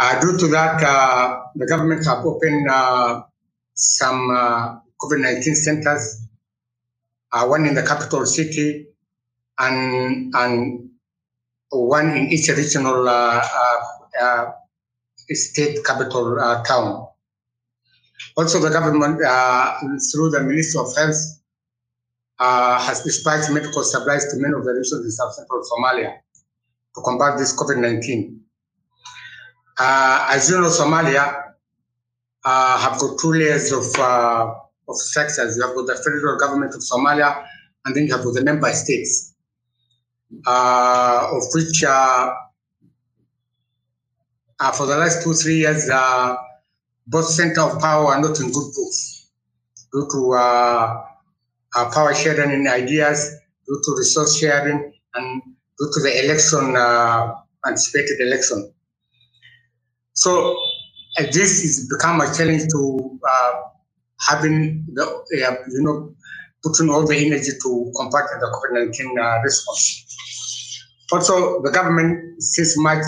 Uh, due to that, uh, the government have opened uh, some uh, COVID-19 centers, one in the capital city and, and one in each regional state capital town. Also, the government, uh, through the Ministry of Health, uh, has dispatched medical supplies to many of the regions in south-central Somalia to combat this COVID-19. Uh, as you know, Somalia uh, have got two layers of, uh, of sectors. You have got the federal government of Somalia, and then you have got the member states, uh, of which for the last two, three years, both center of power are not in good books due to uh, uh, power sharing in ideas, due to resource sharing, and due to the election, uh, anticipated election. So uh, this has become a challenge to uh, having the, you know, putting all the energy to combat the COVID-19 response. Also, the government since March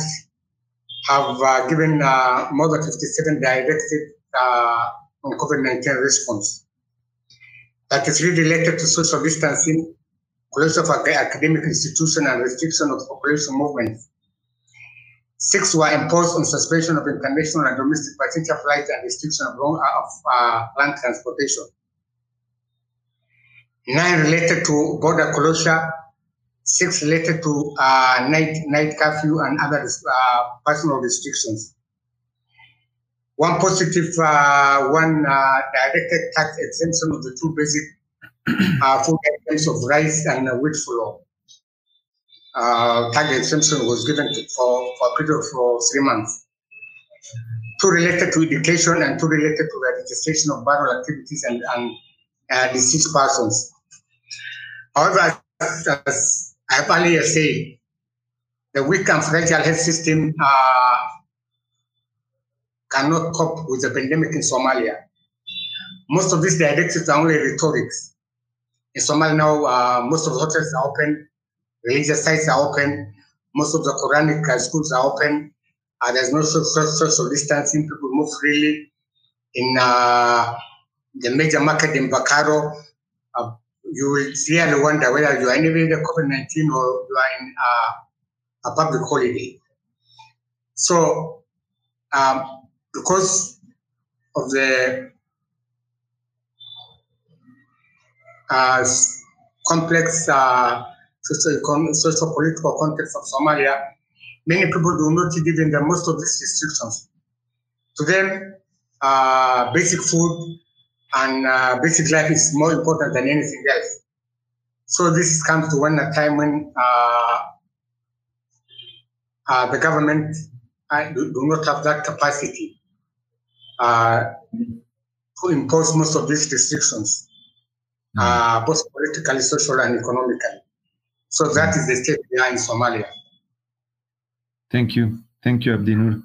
have uh, given uh, more than 57 directives uh, on COVID-19 response. That is really related to social distancing, closure of academic institutions and restriction of population movement. Six were imposed on suspension of international and domestic passenger flights and restriction of, long, of uh, land transportation. Nine related to border closure six related to uh, night night curfew and other uh, personal restrictions. One positive, uh, one uh, directed tax exemption of the two basic uh, food items of rice and wheat flour. Uh, tax exemption was given to, for, for a period of three months. Two related to education and two related to the registration of viral activities and, and deceased persons. However, as I have earlier said, the weak and fragile health system uh, cannot cope with the pandemic in Somalia. Most of these directives are only rhetorics. In Somalia now, uh, most of the hotels are open, religious sites are open, most of the Quranic schools are open. Uh, there's no social, social distancing. People move freely. In uh, the major market in Bakaro, uh, you will really wonder whether you are anywhere in the COVID-19 or you are in uh, a public holiday. So, um, because of the uh, complex uh, social political context of Somalia, many people do not live in the most of these restrictions. To them, uh, basic food and uh, basic life is more important than anything else. So this comes to one a time when uh, uh, the government uh, do, do, not have that capacity uh, to impose most of these restrictions, mm. both politically, social, and economically. So that is the state we are in Somalia. Thank you. Thank you, Abdinur.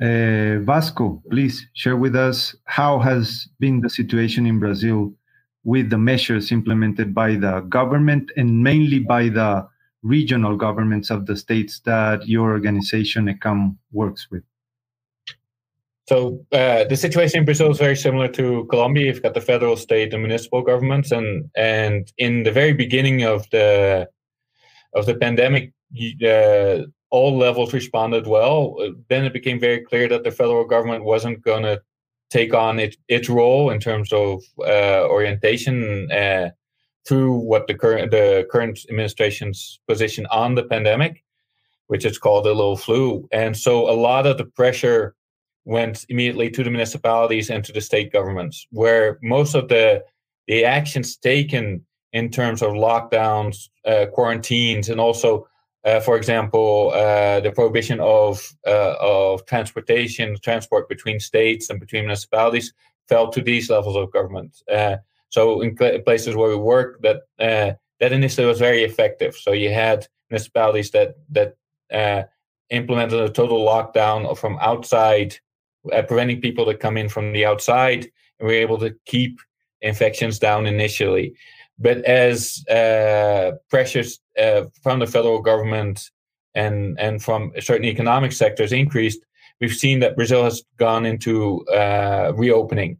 Uh, Vasco, please share with us how has been the situation in Brazil with the measures implemented by the government and mainly by the regional governments of the states that your organization ECAM works with. So uh, the situation in Brazil is very similar to Colombia. You've got the federal, state, and municipal governments, and and in the very beginning of the of the pandemic, uh, all levels responded well. Uh, then it became very clear that the federal government wasn't going to take on it, its role in terms of uh, orientation uh, through what the current the current administration's position on the pandemic, which is called the little flu. And so a lot of the pressure went immediately to the municipalities and to the state governments, where most of the the actions taken in terms of lockdowns, uh, quarantines, and also uh, for example, uh, the prohibition of uh, of transportation, transport between states and between municipalities, fell to these levels of government. Uh, So in places where we work, that uh, that initially was very effective. So you had municipalities that that uh, implemented a total lockdown from outside, preventing people to come in from the outside, and we were able to keep infections down initially. But as uh, pressures uh, from the federal government and and from certain economic sectors increased, we've seen that Brazil has gone into uh, reopening.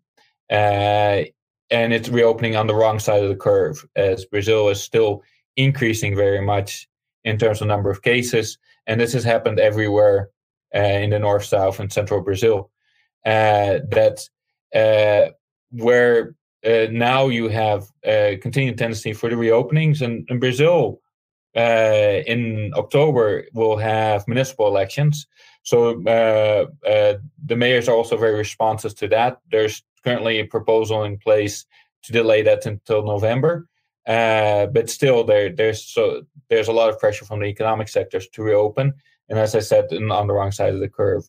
Uh, and it's reopening on the wrong side of the curve, as Brazil is still increasing very much in terms of number of cases. And this has happened everywhere uh, in the north, south, and central Brazil. That where uh, now you have a continued tendency for the reopenings, and, Brazil uh, in October will have municipal elections. So uh, uh, the mayors are also very responsive to that. There's currently a proposal in place to delay that until November. Uh, but still, there there's so there's a lot of pressure from the economic sectors to reopen, and as I said, on the wrong side of the curve.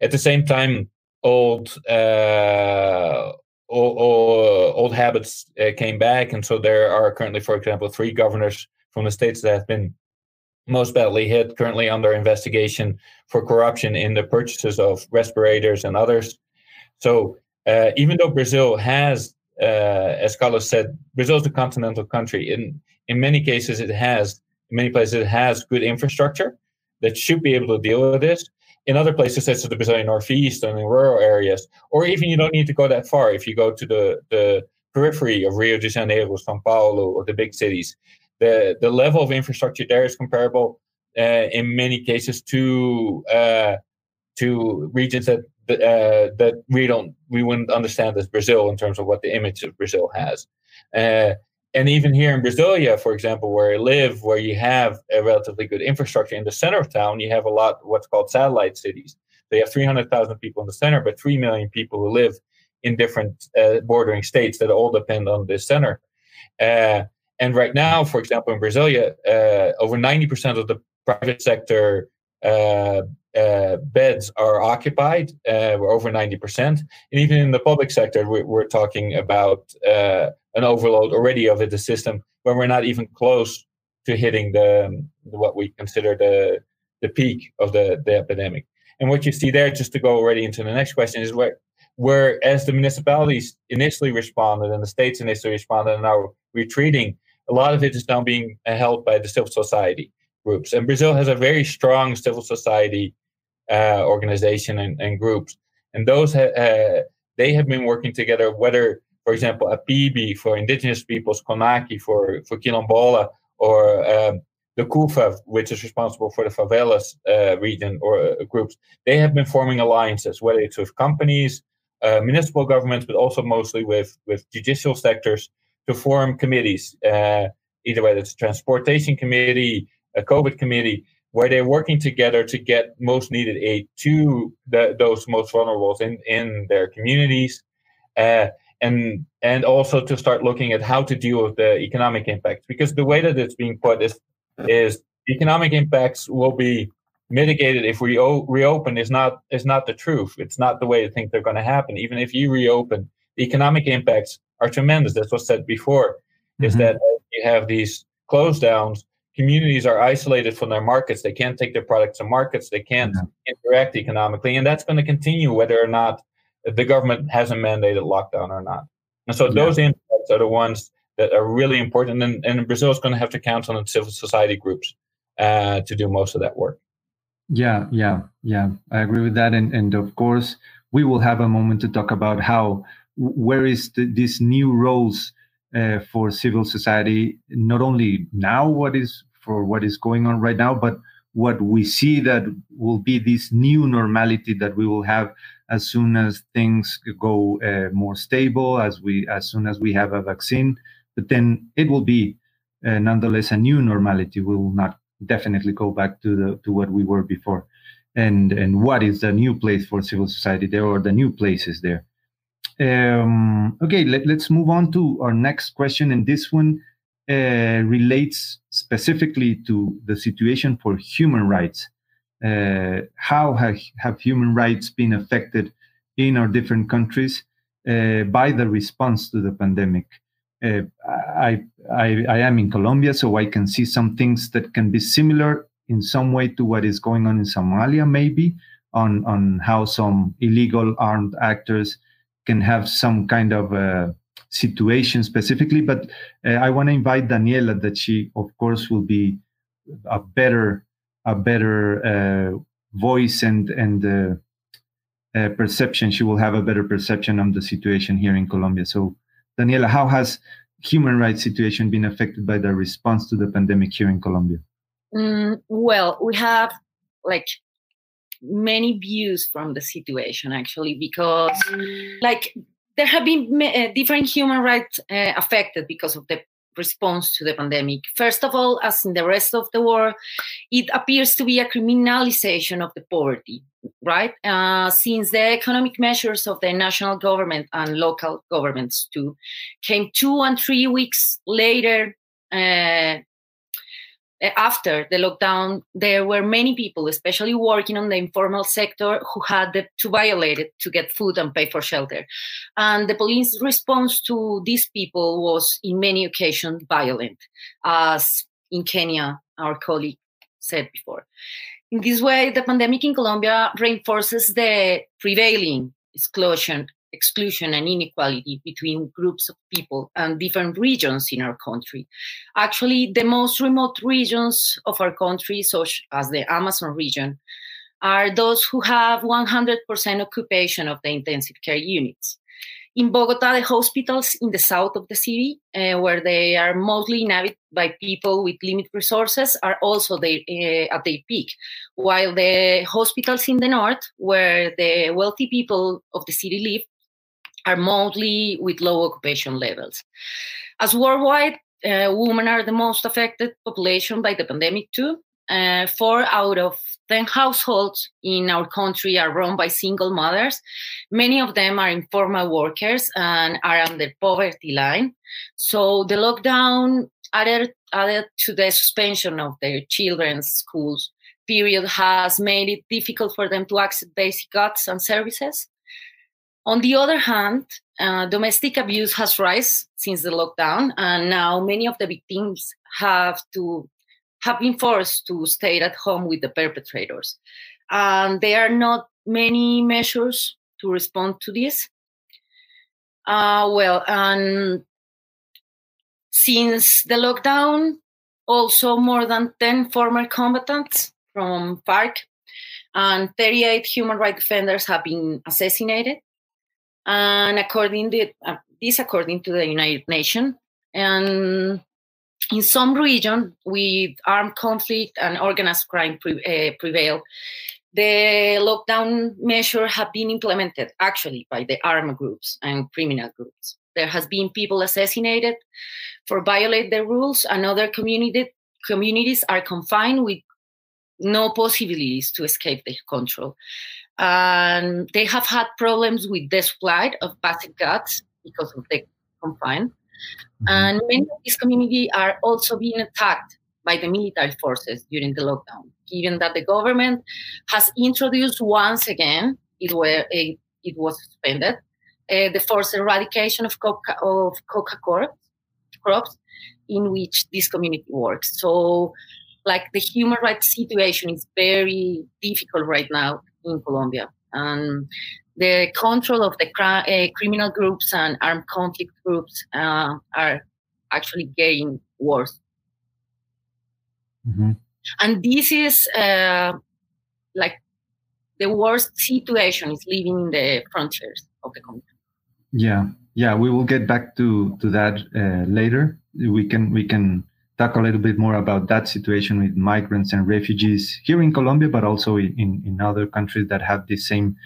At the same time, old uh, old, old, habits uh, came back, and so there are currently, for example, three governors from the states that have been most badly hit, currently under investigation for corruption in the purchases of respirators and others. So uh, even though Brazil has, uh, as Carlos said, Brazil is a continental country. In in many cases, it has in many places it has good infrastructure that should be able to deal with this. In other places, such as the Brazilian Northeast and in rural areas, or even you don't need to go that far. If you go to the the periphery of Rio de Janeiro, São Paulo, or the big cities, the the level of infrastructure there is comparable uh, in many cases to uh, to regions that uh, that we don't we wouldn't understand as Brazil in terms of what the image of Brazil has. And even here in Brasilia, for example, where I live, where you have a relatively good infrastructure in the center of town, you have a lot what's called satellite cities. They have 300,000 people in the center, but 3 million people who live in different uh, bordering states that all depend on this center. Uh, and right now, for example, in Brasilia, uh, over 90% of the private sector beds are occupied. Uh, we're over 90%. And even in the public sector, we're, we're talking about uh, an overload already of the system when we're not even close to hitting the what we consider the the peak of the, the epidemic. And what you see there, just to go already into the next question, is where where as the municipalities initially responded and the states initially responded and now retreating, a lot of it is now being held by the civil society groups. And Brazil has a very strong civil society uh, organization and, and, groups, and those ha- uh, they have been working together. Whether, for example, APIB for indigenous peoples, CONAQ for for Quilombola, or um, the CUFA, which is responsible for the favelas uh, region or uh, groups, they have been forming alliances, whether it's with companies, uh, municipal governments, but also mostly with with judicial sectors to form committees. Uh, either whether it's a transportation committee, a COVID committee, where they're working together to get most needed aid to the, those most vulnerable in, in their communities. Uh, and and also to start looking at how to deal with the economic impacts because the way that it's being put is is economic impacts will be mitigated if we o- reopen is not is not the truth it's not the way to think they're going to happen even if you reopen the economic impacts are tremendous that's what's said before mm-hmm. is that you have these close downs communities are isolated from their markets. They can't take their products to markets. They can't yeah. interact economically, and that's going to continue whether or not the government has a mandated lockdown or not. And so yeah. those impacts are the ones that are really important. And, and Brazil is going to have to count on its civil society groups uh, to do most of that work. Yeah, yeah, yeah. I agree with that. And and of course, we will have a moment to talk about how where is the, these new roles uh, for civil society, not only now what is for what is going on right now, but what we see that will be this new normality that we will have as soon as things go uh, more stable, as we as soon as we have a vaccine. But then it will be uh, nonetheless a new normality. We will not definitely go back to the to what we were before. And and what is the new place for civil society there, or the new places there? Um, okay, let, us move on to our next question. And this one uh, relates specifically to the situation for human rights. Uh, how have, have human rights been affected in our different countries uh, by the response to the pandemic? uh, I, I, I am in Colombia, so I can see some things that can be similar in some way to what is going on in Somalia, maybe on on how some illegal armed actors can have some kind of uh, situation specifically. But uh, I want to invite Daniela that she, of course, will be a better a better uh, voice and and uh, uh, perception. She will have a better perception of the situation here in Colombia. So, Daniela, how has human rights situation been affected by the response to the pandemic here in Colombia? Mm, well, we have like many views from the situation actually because like there have been uh, different human rights uh, affected because of the response to the pandemic. First of all, as in the rest of the world, it appears to be a criminalization of the poverty, right? Uh, since the economic measures of the national government and local governments too came two and three weeks later uh, Uh, after the lockdown, there were many people, especially working on the informal sector, who had to violate it to get food and pay for shelter. And the police response to these people was, in many occasions, violent, as in Kenya, our colleague said before. In this way, the pandemic in Colombia reinforces the prevailing exclusion exclusion and inequality between groups of people and different regions in our country. Actually, the most remote regions of our country, such as the Amazon region, are those who have 100% occupation of the intensive care units. In Bogota, the hospitals in the south of the city, uh, where they are mostly inhabited by people with limited resources, are also uh, at their peak, while the hospitals in the north, where the wealthy people of the city live, are mostly with low occupation levels. As worldwide, uh, women are the most affected population by the pandemic too. Uh, four out of 10 households in our country are run by single mothers. Many of them are informal workers and are under poverty line. So the lockdown added, added to the suspension of their children's schools period has made it difficult for them to access basic goods and services. On the other hand, uh, domestic abuse has risen since the lockdown, and now many of the victims have to have been forced to stay at home with the perpetrators. And there are not many measures to respond to this. Uh, well, and since the lockdown, also more than 10 former combatants from FARC and 38 human rights defenders have been assassinated and according to uh, this according to the united nations. And in some region with armed conflict and organized crime pre- uh, prevail the lockdown measures have been implemented actually by the armed groups and criminal groups. There has been people assassinated for violate the rules and other community, communities are confined with no possibilities to escape the control and they have had problems with the supply of basic goods because of the confine. Mm-hmm. And many of these communities are also being attacked by the military forces during the lockdown, given that the government has introduced once again, it, were, it, it was suspended, uh, the forced eradication of coca, of coca crops, crops in which this community works. So, like the human rights situation is very difficult right now in Colombia. And the control of the cri- uh, criminal groups and armed conflict groups uh, are actually getting worse. Mm-hmm. And this is uh, like the worst situation is living in the frontiers of the country. Yeah, yeah, we will get back to to that uh, later. We can we can talk a little bit more about that situation with migrants and refugees here in Colombia, but also in, in other countries that have the same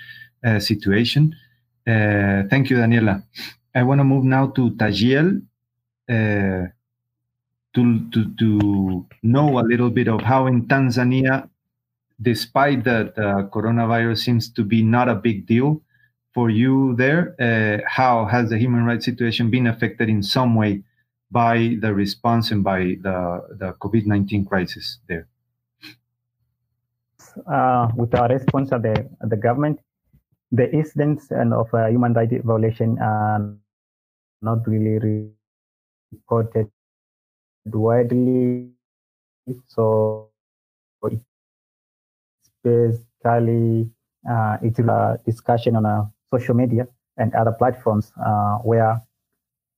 uh, situation. Uh, thank you, Daniela. I want to move now to Tajiel uh, to, to, to know a little bit of how in Tanzania, despite that the coronavirus seems to be not a big deal for you there, uh, how has the human rights situation been affected in some way by the response and by the, the COVID 19 crisis there? Uh, with our response at the, the government, the incidents and of uh, human rights violation are not really reported widely. So it's basically uh, it's a discussion on a social media and other platforms uh, where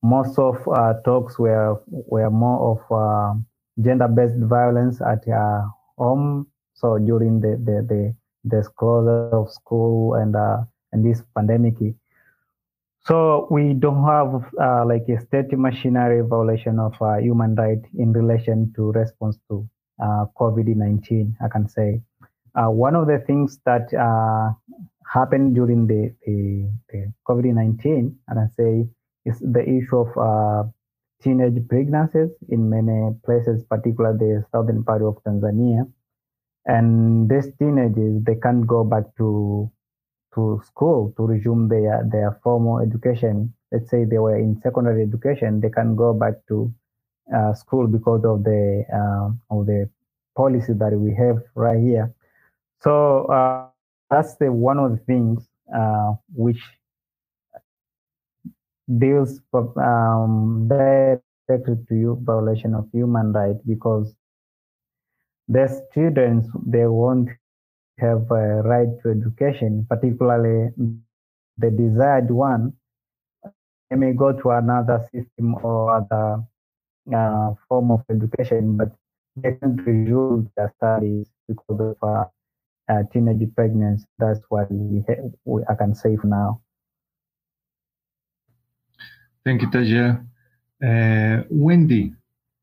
most of uh, talks were were more of uh, gender-based violence at uh, home. So during the the the, the closure of school and uh, and this pandemic, so we don't have uh, like a state machinery violation of uh, human right in relation to response to COVID-19. I can say one of the things that happened during the, the, the COVID-19, and I say is the issue of uh, teenage pregnancies in many places, particularly the southern part of Tanzania. And these teenagers, they can't go back to to school to resume their, their formal education. Let's say they were in secondary education, they can go back to uh, school because of the uh, of the policy that we have right here. So uh, that's the one of the things uh, which deals um, directly to you violation of human rights because the students they won't have a right to education, particularly the desired one. They may go to another system or other uh, form of education, but they can't resume their studies because of uh, uh, teenage pregnancy. That's what we, we, I can say for now. Thank you, Taja. Uh, Wendy,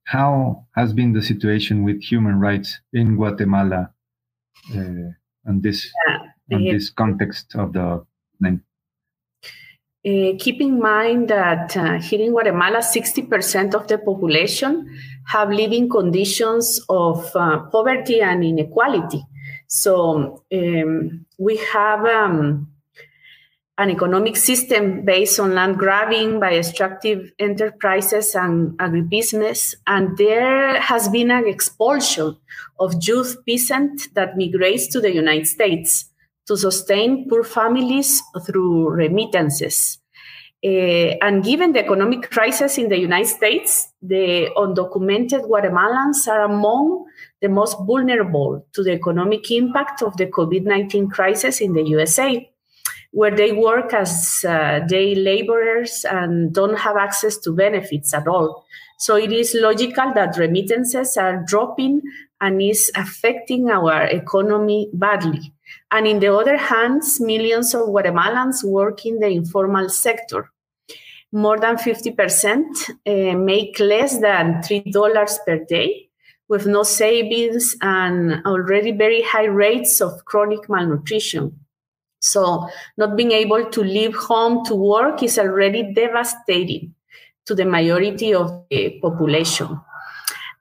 how has been the situation with human rights in Guatemala uh, and this yeah, this context of the uh, keep in mind that uh, here in Guatemala, 60% of the population have living conditions of uh, poverty and inequality. So um, we have um, an economic system based on land grabbing by extractive enterprises and agribusiness. And there has been an expulsion of youth peasant that migrates to the United States to sustain poor families through remittances. Uh, and given the economic crisis in the United States, the undocumented Guatemalans are among the most vulnerable to the economic impact of the COVID 19 crisis in the USA, where they work as uh, day laborers and don't have access to benefits at all. So it is logical that remittances are dropping and is affecting our economy badly. And in the other hand, millions of Guatemalans work in the informal sector. More than 50% uh, make less than $3 per day with no savings and already very high rates of chronic malnutrition. So, not being able to leave home to work is already devastating to the majority of the population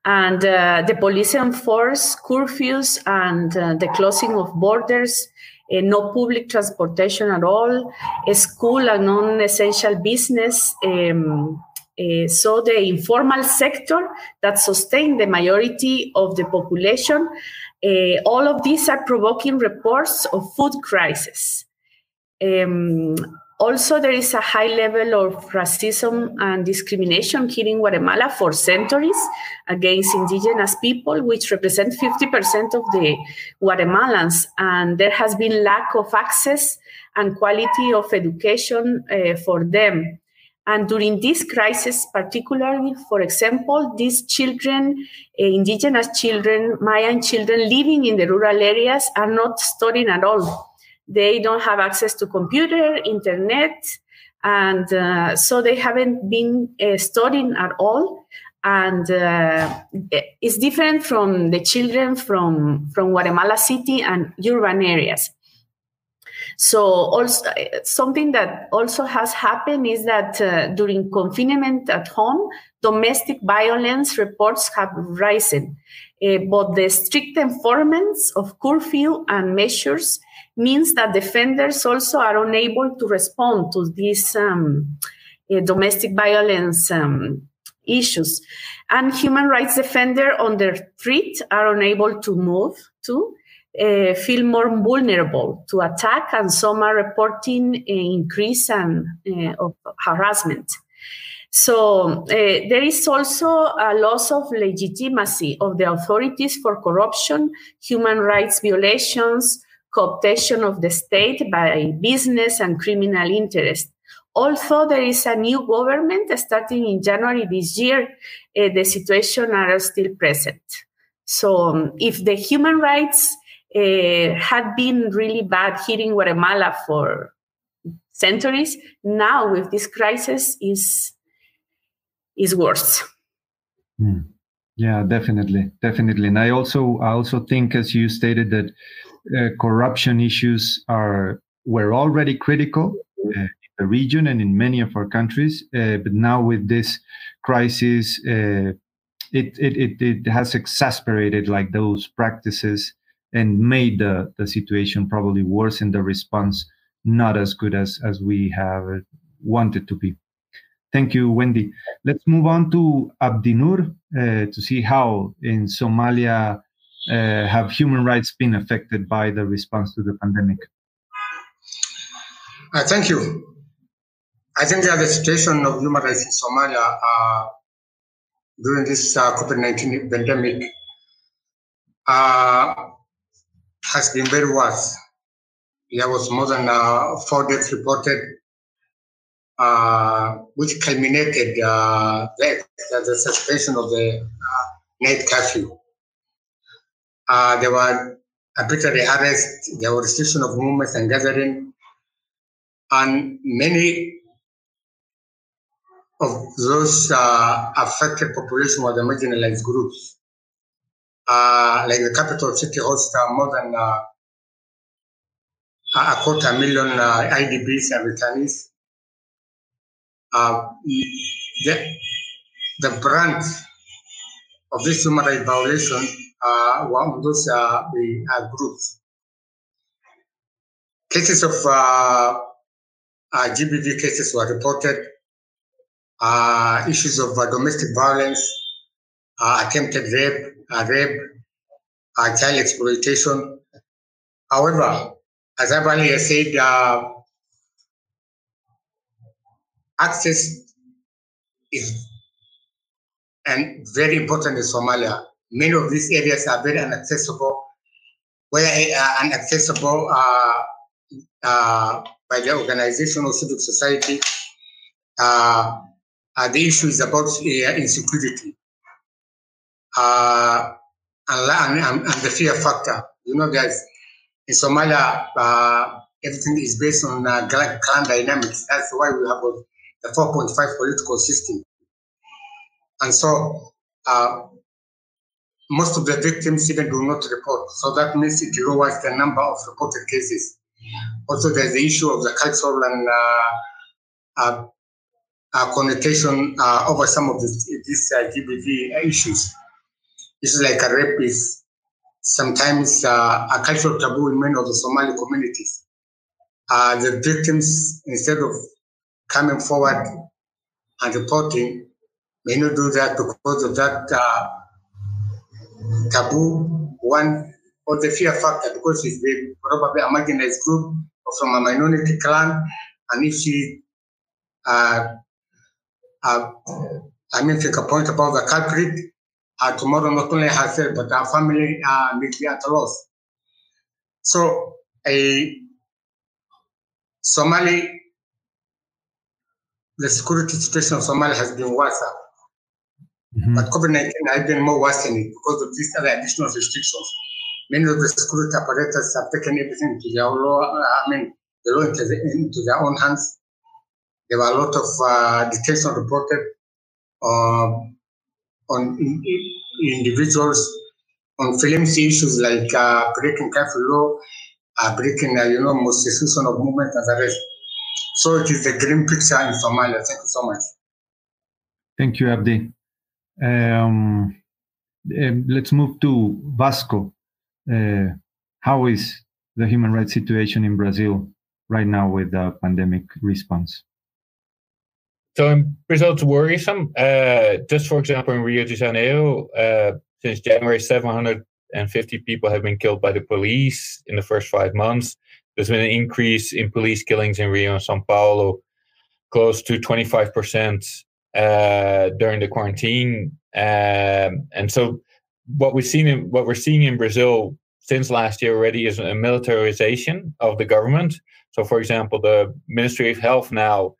and uh, the police enforce curfews and uh, the closing of borders, uh, no public transportation at all, school and non-essential business. Um, so the informal sector that sustain the majority of the population, uh, all of these are provoking reports of food crisis. Um, also, there is a high level of racism and discrimination here in Guatemala for centuries against indigenous people, which represent 50% of the Guatemalans. And there has been lack of access and quality of education uh, for them. And during this crisis, particularly, for example, these children, uh, indigenous children, Mayan children living in the rural areas are not studying at all they don't have access to computer, internet, and uh, so they haven't been uh, studying at all. And uh, it's different from the children from, from Guatemala City and urban areas. So also something that also has happened is that uh, during confinement at home, domestic violence reports have risen. Uh, but the strict enforcement of curfew and measures means that defenders also are unable to respond to these um, uh, domestic violence um, issues. And human rights defenders on their street are unable to move to uh, feel more vulnerable to attack, and some are reporting an increase and, uh, of harassment. So uh, there is also a loss of legitimacy of the authorities for corruption, human rights violations, cooptation of the state by business and criminal interests. Although there is a new government starting in January this year, uh, the situation are still present. So um, if the human rights uh, had been really bad here in Guatemala for centuries, now with this crisis is is worse. Mm. Yeah, definitely, definitely. And I also I also think, as you stated, that uh, corruption issues are were already critical uh, in the region and in many of our countries, uh, but now with this crisis, uh, it, it it it has exasperated like those practices and made the the situation probably worse and the response not as good as as we have wanted to be. Thank you, Wendy. Let's move on to Abdinur uh, to see how in Somalia uh, have human rights been affected by the response to the pandemic. Uh, thank you. I think the situation of human rights in Somalia uh, during this uh, COVID-19 pandemic uh, has been very worse. There was more than four deaths reported uh, which culminated uh, the, the, suspension of the uh, night curfew. Uh, there were arbitrary arrests, there were restriction of movements and gathering, and many of those uh, affected population were the marginalized groups. Uh, like the capital city hosts more than a quarter million IDPs and returnees uh, the, the brand of this human rights violation uh, one of those uh, the, uh, groups. Cases of uh, uh, GBV cases were reported. Uh, issues of uh, domestic violence, uh, attempted rape, uh, rape, uh, child exploitation. However, as I've earlier said, uh, access is and very important in Somalia. Many of these areas are very inaccessible, where uh, inaccessible uh, uh, by the organization or civic society. Uh, uh, the issue is about uh, and, and, and, the fear factor. You know, guys, in Somalia, everything is based on clan dynamics. That's why we have a the 4.5 political system. And so uh, most of the victims even do not report. So that means it lowers the number of reported cases. Also, there's the issue of the cultural and uh, uh, uh connotation uh, over some of these uh, GBV issues. Issues like a rape is sometimes a cultural taboo in many of the Somali communities. the victims, instead of coming forward and reporting may not do that because of that uh, taboo, one, or the fear factor, because she's probably a marginalized group or from a minority clan, and if she, uh, uh, I mean, take a point about the culprit, uh, tomorrow not only herself, but her family uh, may be at a loss. So, a Somali the security situation of Somalia has been worse. Mm-hmm. But COVID-19 has been more worsening because of these other additional restrictions. Many of the security apparatus have taken everything to their law, I mean, the law into, the, into their own hands. There were a lot of uh, detention reported uh, on in, in individuals on flimsy issues like uh, breaking curfew law, uh, breaking, uh, you know, most institution of movement and the rest. So it is a grim picture in Somalia. Thank you so much. Thank you, Abdi. Um, um, let's move to Vasco. Uh, how is the human rights situation in Brazil right now with the pandemic response? So in Brazil, it's worrisome. Uh, just for example, in Rio de Janeiro, uh, since January, 750 people have been killed by the police in the first five months. There's been an increase in police killings in Rio and Sao Paulo, close to 25% uh, during the quarantine. Um, and so, what we've seen, in, what we're seeing in Brazil since last year already is a militarization of the government. So, for example, the Ministry of Health now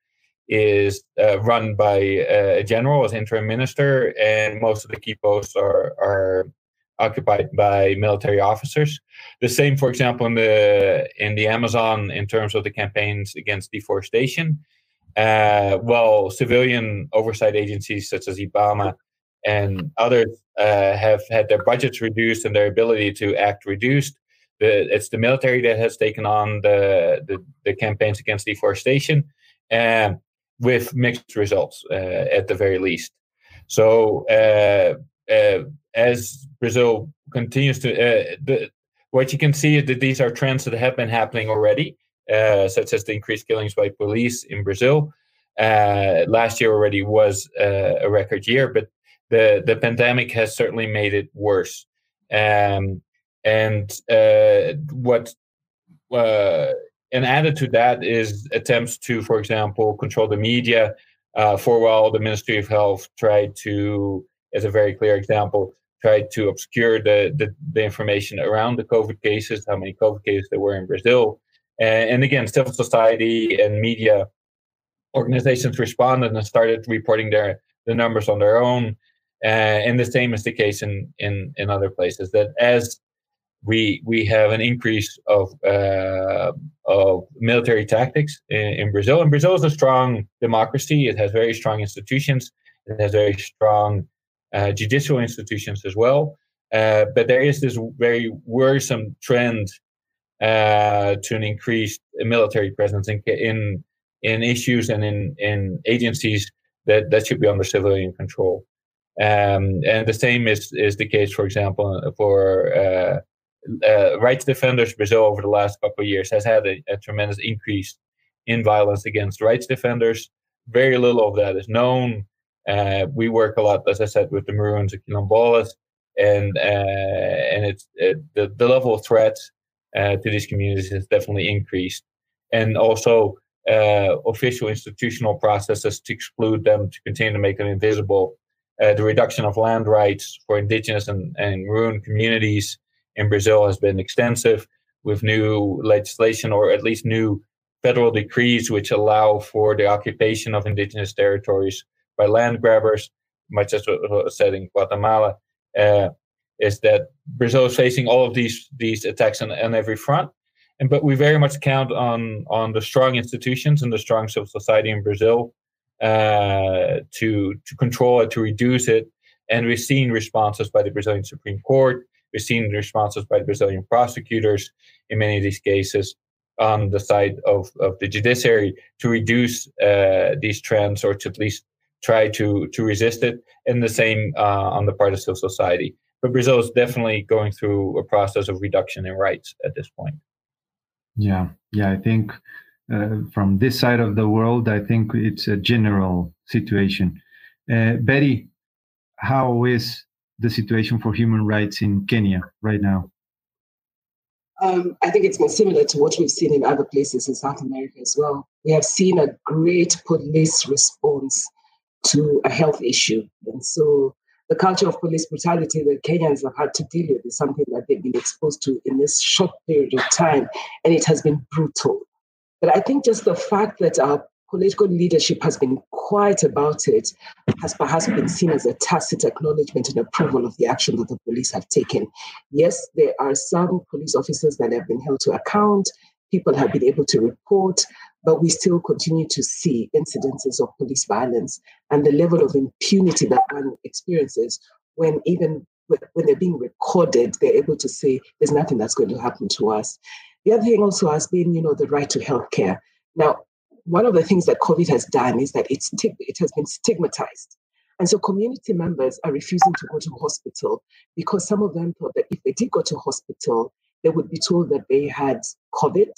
is uh, run by uh, a general as interim minister, and most of the key posts are are occupied by military officers. The same, for example, in the in the Amazon in terms of the campaigns against deforestation. Uh, while civilian oversight agencies such as IBAMA and others uh, have had their budgets reduced and their ability to act reduced, the, it's the military that has taken on the, the, the campaigns against deforestation, and with mixed results uh, at the very least. So uh, uh, as Brazil continues to, uh, the, what you can see is that these are trends that have been happening already, uh, such as the increased killings by police in Brazil. Uh, last year already was uh, a record year, but the the pandemic has certainly made it worse. Um, and uh, what and added to that is attempts to, for example, control the media. for a while, the Ministry of Health tried to as a very clear example, tried to obscure the, the, the, information around the COVID cases, how many COVID cases there were in Brazil. And, and again, civil society and media organizations responded and started reporting their the numbers on their own. Uh, and the same is the case in, in, in other places. That as we we have an increase of uh, of military tactics in, in, Brazil, and Brazil is a strong democracy. It has very strong institutions. It has very strong uh, judicial institutions as well. Uh, but there is this very worrisome trend uh, to an increased military presence in, in in issues and in in agencies that that should be under civilian control. Um, and the same is is the case, for example, for uh, rights defenders. Brazil over the last couple of years has had a, a, tremendous increase in violence against rights defenders. Very little of that is known. Uh, we work a lot, as I said, with the Maroons and Quilombolas, and uh, and it's it, the the level of threat uh, to these communities has definitely increased, and also official institutional processes to exclude them, to continue to make them invisible. The reduction of land rights for indigenous and, and Maroon communities in Brazil has been extensive, with new legislation or at least new federal decrees which allow for the occupation of indigenous territories by land grabbers, much as was said in Guatemala, uh, is that Brazil is facing all of these these attacks on, on every front. And but we very much count on on the strong institutions and the strong civil society in Brazil uh, to to control it, to reduce it. And we've seen responses by the Brazilian Supreme Court. We've seen responses by the Brazilian prosecutors in many of these cases on the side of, of the judiciary to reduce uh, these trends or to at least try to to resist it, and the same uh, on the part of civil society. But Brazil is definitely going through a process of reduction in rights at this point. Yeah, yeah, I think uh, from this side of the world, I think it's a general situation. Uh, Betty, how is the situation for human rights in Kenya right now? Um, I think it's been similar to what we've seen in other places in South America as well. We have seen a great police response to a health issue. And so the culture of police brutality that Kenyans have had to deal with is something that they've been exposed to in this short period of time, and it has been brutal. But I think just the fact that our political leadership has been quiet about it has perhaps been seen as a tacit acknowledgement and approval of the action that the police have taken. Yes, there are some police officers that have been held to account, people have been able to report, but we still continue to see incidences of police violence and the level of impunity that one experiences when even when they're being recorded, they're able to say there's nothing that's going to happen to us. The other thing also has been, you know, the right to healthcare. Now, one of the things that COVID has done is that it's it has been stigmatized. And so community members are refusing to go to hospital because some of them thought that if they did go to hospital, they would be told that they had COVID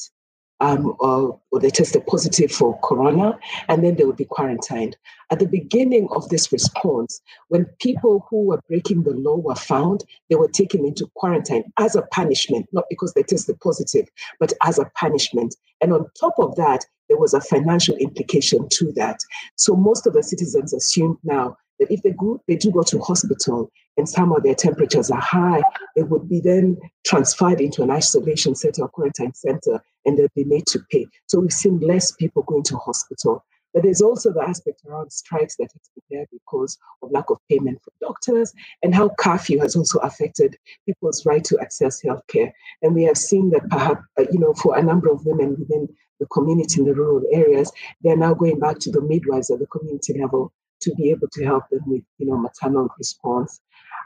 um, or, or, they tested positive for corona, and then they would be quarantined. At the beginning of this response, when people who were breaking the law were found, they were taken into quarantine as a punishment, not because they tested positive, but as a punishment. And on top of that, there was a financial implication to that. So most of the citizens assumed now that if they go, they do go to hospital and some of their temperatures are high, they would be then transferred into an isolation center or quarantine center and they'd be made to pay. So we've seen less people going to hospital. But there's also the aspect around strikes that has been there because of lack of payment for doctors and how curfew has also affected people's right to access healthcare. And we have seen that perhaps, uh, you know, for a number of women within the community in the rural areas, they're now going back to the midwives at the community level to be able to help them with, you know, maternal response.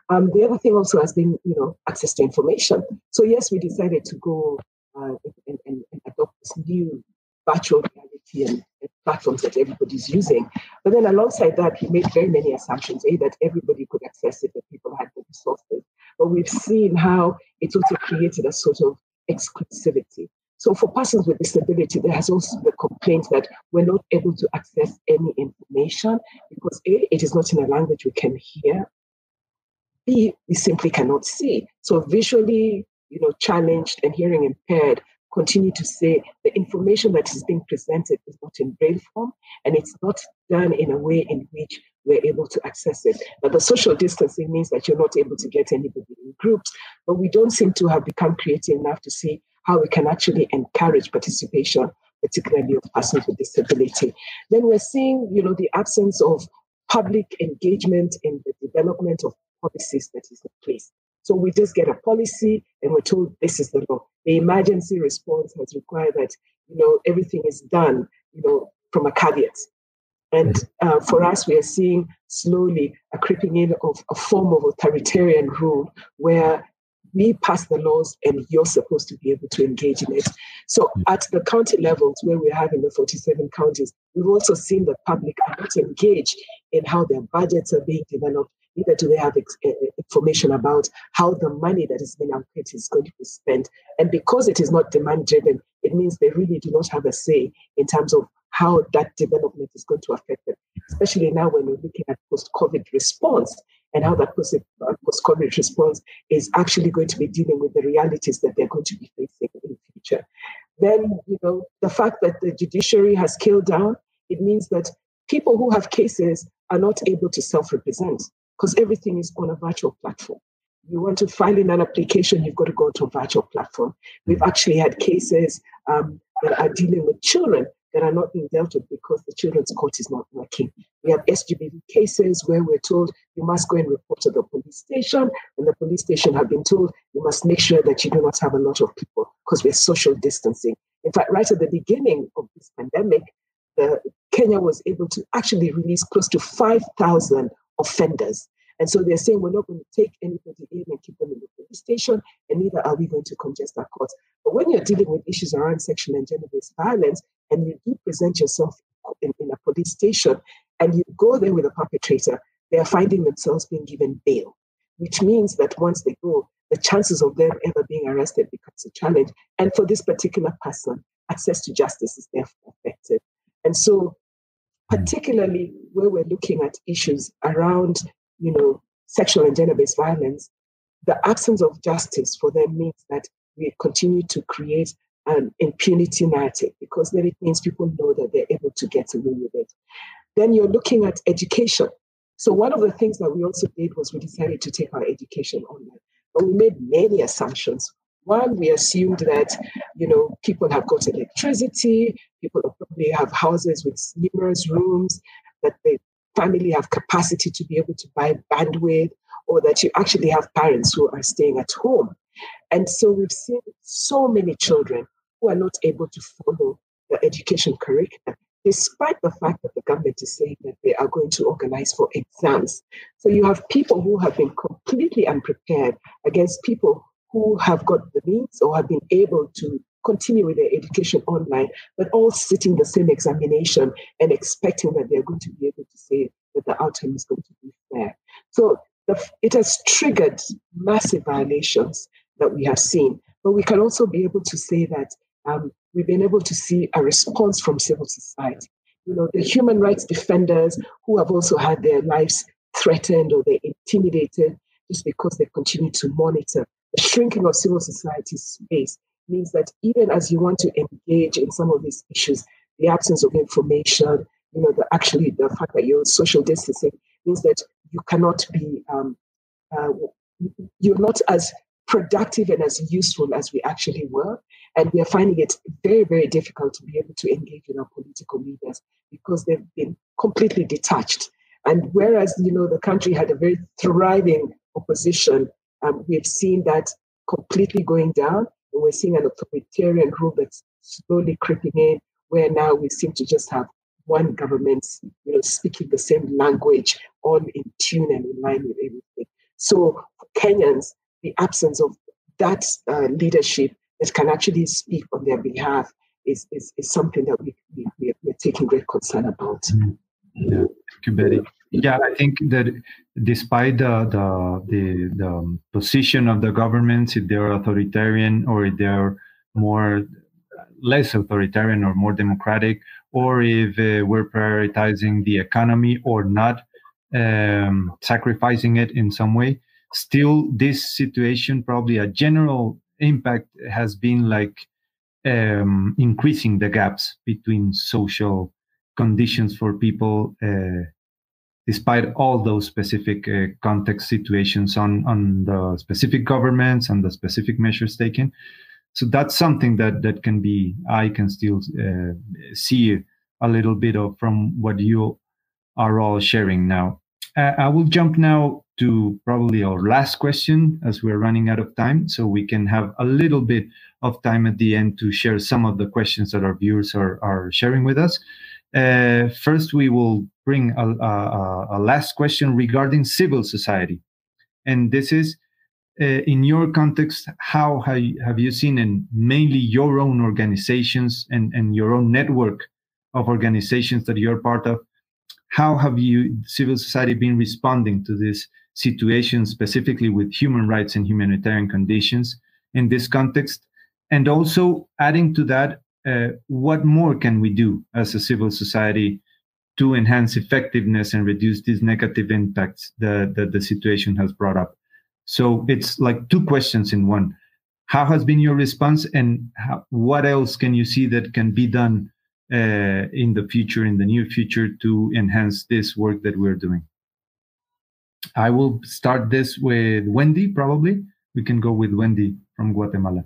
Um, the other thing also has been, you know, access to information. So yes, we decided to go uh, and, and, and, adopt this new virtual reality and, and, platforms that everybody's using. But then alongside that, we made very many assumptions, A, that everybody could access it, that people had the resources. But we've seen how it's also created a sort of exclusivity. So for persons with disability, there has also the complaint that we're not able to access any information because A, it is not in a language we can hear. B, we simply cannot see. So visually, you know, challenged and hearing impaired continue to say the information that is being presented is not in braille form and it's not done in a way in which we're able to access it. But the social distancing means that you're not able to get anybody in groups, but we don't seem to have become creative enough to see how we can actually encourage participation, particularly of persons with disability. Then we're seeing, you know, the absence of public engagement in the development of policies that is in place. So we just get a policy and we're told this is the law. The emergency response has required that, you know, everything is done, you know, from a caveat. And uh, for us, we are seeing slowly a creeping in of a form of authoritarian rule where we pass the laws and you're supposed to be able to engage in it. So mm. at the county levels where we have in the 47 counties, we've also seen the public are not engaged in how their budgets are being developed. Neither do they have ex- eh, eh, information about how the money that is being allocated is going to be spent. And because it is not demand driven, it means they really do not have a say in terms of how that development is going to affect them, especially now when we're looking at post COVID response and how that post COVID response is actually going to be dealing with the realities that they're going to be facing in the future. Then, you know, the fact that the judiciary has scaled down, it means that people who have cases are not able to self represent because everything is on a virtual platform. You want to file in an application, you've got to go to a virtual platform. We've actually had cases um, that are dealing with children that are not being dealt with because the children's court is not working. We have SGBV cases where we're told you must go and report to the police station, and the police station have been told you must make sure that you do not have a lot of people because we're social distancing. In fact, right at the beginning of this pandemic, the, Kenya was able to actually release close to 5,000 offenders. And so they're saying we're not going to take anybody in and keep them in the police station, and neither are we going to congest our courts. But when you're dealing with issues around sexual and gender based violence, and you do present yourself in, in a police station, and you go there with a perpetrator, they are finding themselves being given bail, which means that once they go, the chances of them ever being arrested becomes a challenge. And for this particular person, access to justice is therefore affected. And so, hmm. particularly where we're looking at issues around you know, sexual and gender-based violence, the absence of justice for them means that we continue to create an impunity narrative because then it means people know that they're able to get away with it. Then you're looking at education. So one of the things that we also did was we decided to take our education online, but we made many assumptions. One, we assumed that you know people have got electricity, people probably have houses with numerous rooms, that they family have capacity to be able to buy bandwidth or that you actually have parents who are staying at home. And so we've seen so many children who are not able to follow the education curriculum, despite the fact that the government is saying that they are going to organize for exams. So you have people who have been completely unprepared against people who have got the means or have been able to continue with their education online, but all sitting the same examination and expecting that they're going to be able to say that the outcome is going to be fair. So the, it has triggered massive violations that we have seen. But we can also be able to say that um, we've been able to see a response from civil society. You know, the human rights defenders who have also had their lives threatened or they're intimidated just because they continue to monitor the shrinking of civil society space means that even as you want to engage in some of these issues, the absence of information, you know, the actually the fact that you're social distancing means that you cannot be, um, uh, you're not as productive and as useful as we actually were. And we are finding it very, very difficult to be able to engage with our political leaders because they've been completely detached. And whereas, you know, the country had a very thriving opposition, um, we've seen that completely going down. We're seeing an authoritarian rule that's slowly creeping in, where now we seem to just have one government, you know, speaking the same language, all in tune and in line with everything. So for Kenyans, the absence of that uh, leadership that can actually speak on their behalf is, is, is something that we, we, we're taking great concern about. Mm-hmm. Yeah, thank you, Betty. Yeah, I think that despite the, the, the, the position of the governments, if they're authoritarian or if they're more less authoritarian or more democratic, or if uh, we're prioritizing the economy or not, um, sacrificing it in some way, still this situation probably a general impact has been like um, increasing the gaps between social conditions for people uh, despite all those specific uh, context situations on on the specific governments and the specific measures taken so that's something that that can be i can still uh, see a little bit of from what you are all sharing now uh, i will jump now to probably our last question as we're running out of time, so we can have a little bit of time at the end to share some of the questions that our viewers are, are sharing with us. Uh, first, we will bring a, a, a, last question regarding civil society. And this is uh, in your context, how have you, have you seen in mainly your own organizations and, and your own network of organizations that you're part of? How have you, civil society, been responding to this situation specifically with human rights and humanitarian conditions in this context. And also adding to that, uh, what more can we do as a civil society to enhance effectiveness and reduce these negative impacts that, that the situation has brought up? So it's like two questions in one. How has been your response, and how, what else can you see that can be done uh, in the future, in the near future, to enhance this work that we're doing? I will start this with Wendy, probably. We can go with Wendy from Guatemala.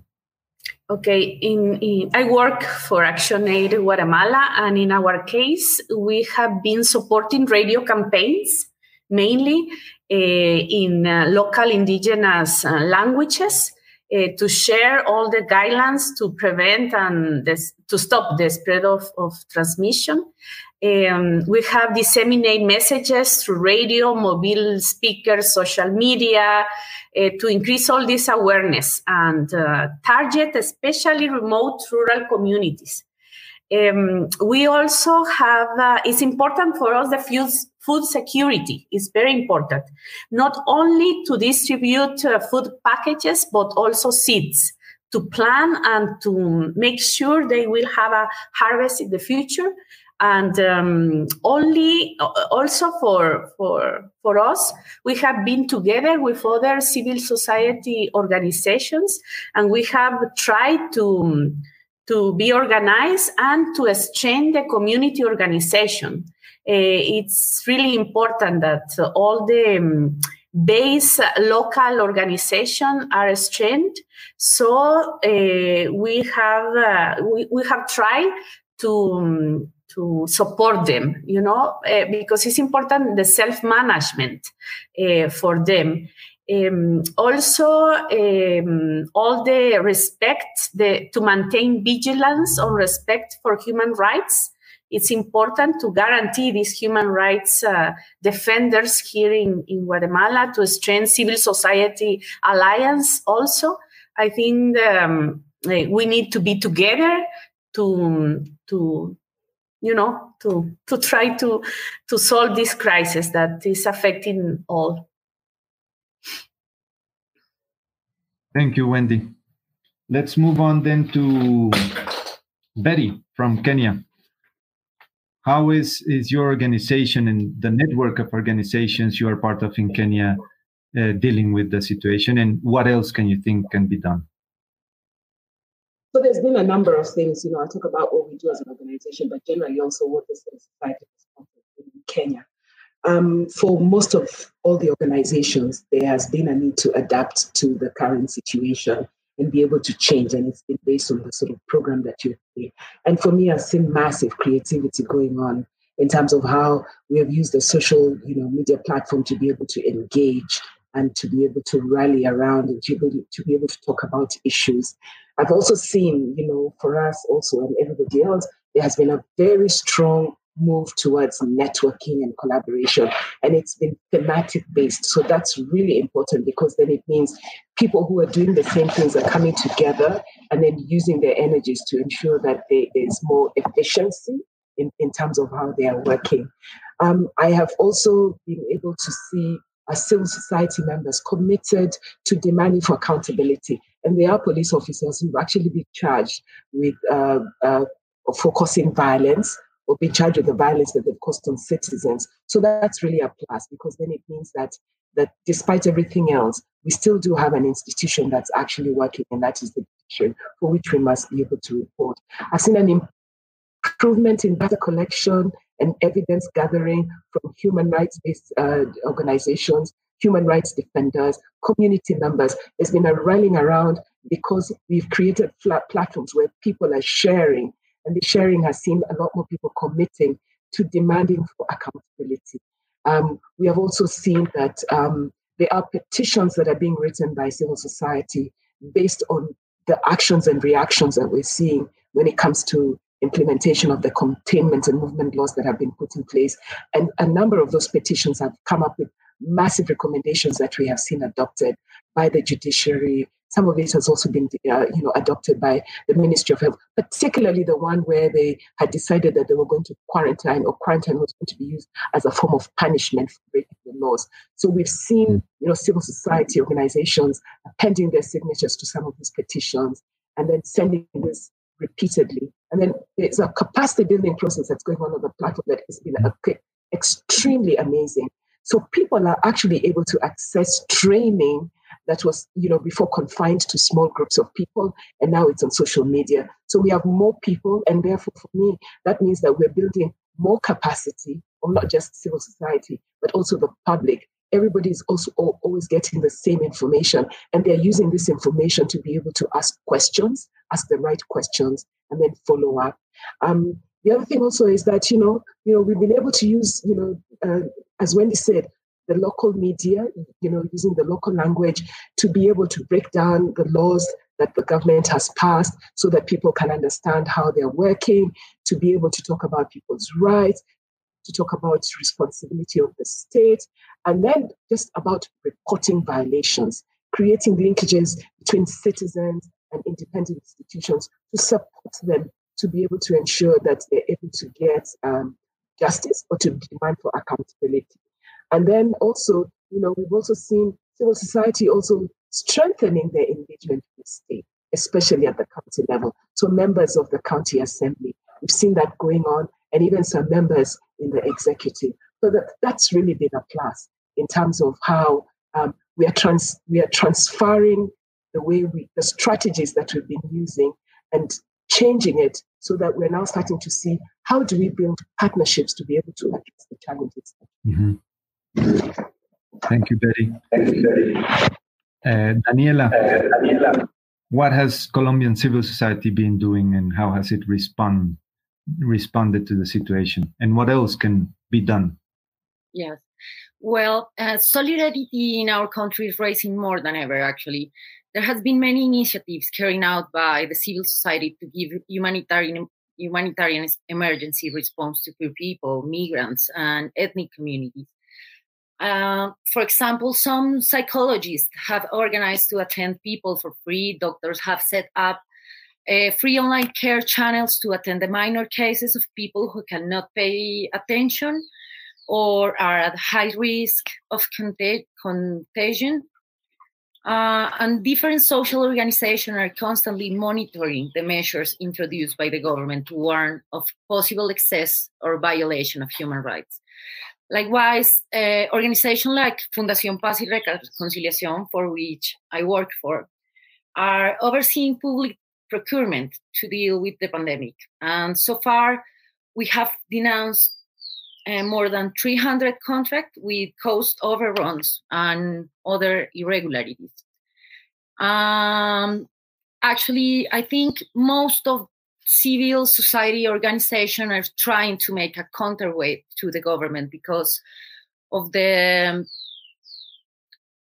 Okay, in, in, I work for ActionAid Guatemala, and in our case, we have been supporting radio campaigns, mainly uh, in uh, local indigenous uh, languages, uh, to share all the guidelines to prevent and this, to stop the spread of, of transmission. Um, we have disseminate messages through radio, mobile speakers, social media uh, to increase all this awareness and uh, target especially remote rural communities. Um, we also have, uh, it's important for us the food, food security is very important, not only to distribute uh, food packages, but also seeds to plan and to make sure they will have a harvest in the future and um, only also for for for us we have been together with other civil society organizations and we have tried to to be organized and to exchange the community organization. Uh, it's really important that all the um, base local organization are exchanged. So uh, we have uh, we, we have tried to um, to support them, you know, uh, because it's important the self management uh, for them. Um, also, um, all the respect the, to maintain vigilance on respect for human rights. It's important to guarantee these human rights uh, defenders here in, in Guatemala to strengthen civil society alliance. Also, I think um, eh, we need to be together to to you know to to try to to solve this crisis that is affecting all. Thank you wendy. Let's move on then to betty from kenya. How is is your organization and the network of organizations you are part of in kenya uh, dealing with the situation and what else can you think can be done? So there's been a number of things, you know, I talk about what we do as an organization, but generally also what the society in Kenya. Um, for most of all the organizations, there has been a need to adapt to the current situation and be able to change. And it's been based on the sort of program that you see. And for me, I've seen massive creativity going on in terms of how we have used the social, you know, media platform to be able to engage and to be able to rally around and to be able to talk about issues. I've also seen, you know, for us also and everybody else, there has been a very strong move towards networking and collaboration. And it's been thematic based. So that's really important because then it means people who are doing the same things are coming together and then using their energies to ensure that there is more efficiency in, in terms of how they are working. Um, I have also been able to see civil society members committed to demanding for accountability. And there are police officers who have actually been charged with uh, uh, focusing violence or be charged with the violence that they've caused on citizens. So that's really a plus because then it means that that despite everything else, we still do have an institution that's actually working, and that is the judiciary, for which we must be able to report. I've seen an improvement in data collection and evidence gathering from human rights based uh, organizations, human rights defenders, community members. There's been a rallying around because we've created platforms where people are sharing and the sharing has seen a lot more people committing to demanding for accountability. Um, we have also seen that um, there are petitions that are being written by civil society based on the actions and reactions that we're seeing when it comes to implementation of the containment and movement laws that have been put in place. And a number of those petitions have come up with massive recommendations that we have seen adopted by the judiciary, some of it has also been, uh, you know, adopted by the Ministry of Health, particularly the one where they had decided that they were going to quarantine or quarantine was going to be used as a form of punishment for breaking the laws. So we've seen, hmm. you know, civil society organizations appending their signatures to some of these petitions and then sending this repeatedly. And then there's a capacity building process that's going on on the platform that has been extremely amazing. So people are actually able to access training that was, you know, before confined to small groups of people, and now it's on social media. So we have more people, and therefore, for me, that means that we're building more capacity of not just civil society, but also the public. Everybody is also always getting the same information, and they're using this information to be able to ask questions, ask the right questions, and then follow up. Um, the other thing also is that you know, you know, we've been able to use, you know, uh, as Wendy said, the local media, you know, using the local language to be able to break down the laws that the government has passed so that people can understand how they're working, to be able to talk about people's rights, to talk about responsibility of the state, and then just about reporting violations, creating linkages between citizens and independent institutions to support them to be able to ensure that they're able to get um, justice or to demand for accountability. And then also, you know, we've also seen civil society also strengthening their engagement with the state, especially at the county level. So members of the county assembly, we've seen that going on, and even some members in the executive. So that, that's really been a plus in terms of how um, we are trans we are transferring the way we the strategies that we've been using and changing it so that we're now starting to see how do we build partnerships to be able to address the challenges. Mm-hmm. Thank you, Betty. Thank you, Betty. Uh, Daniela, uh, Daniela, what has Colombian civil society been doing and how has it respond, responded to the situation? And what else can be done? Yes. Well, uh, solidarity in our country is rising more than ever, actually. There has been many initiatives carried out by the civil society to give humanitarian humanitarian emergency response to poor people, migrants, and ethnic communities. Uh, for example, some psychologists have organized to attend people for free. Doctors have set up uh, free online care channels to attend the minor cases of people who cannot pay attention or are at high risk of contag- contagion. Uh, and different social organizations are constantly monitoring the measures introduced by the government to warn of possible excess or violation of human rights. Likewise, uh, organizations like Fundación Paz y Reconciliación, for which I work for, are overseeing public procurement to deal with the pandemic. And so far, we have denounced uh, more than 300 contracts with cost overruns and other irregularities. Um, actually, I think most of civil society organizations are trying to make a counterweight to the government because of the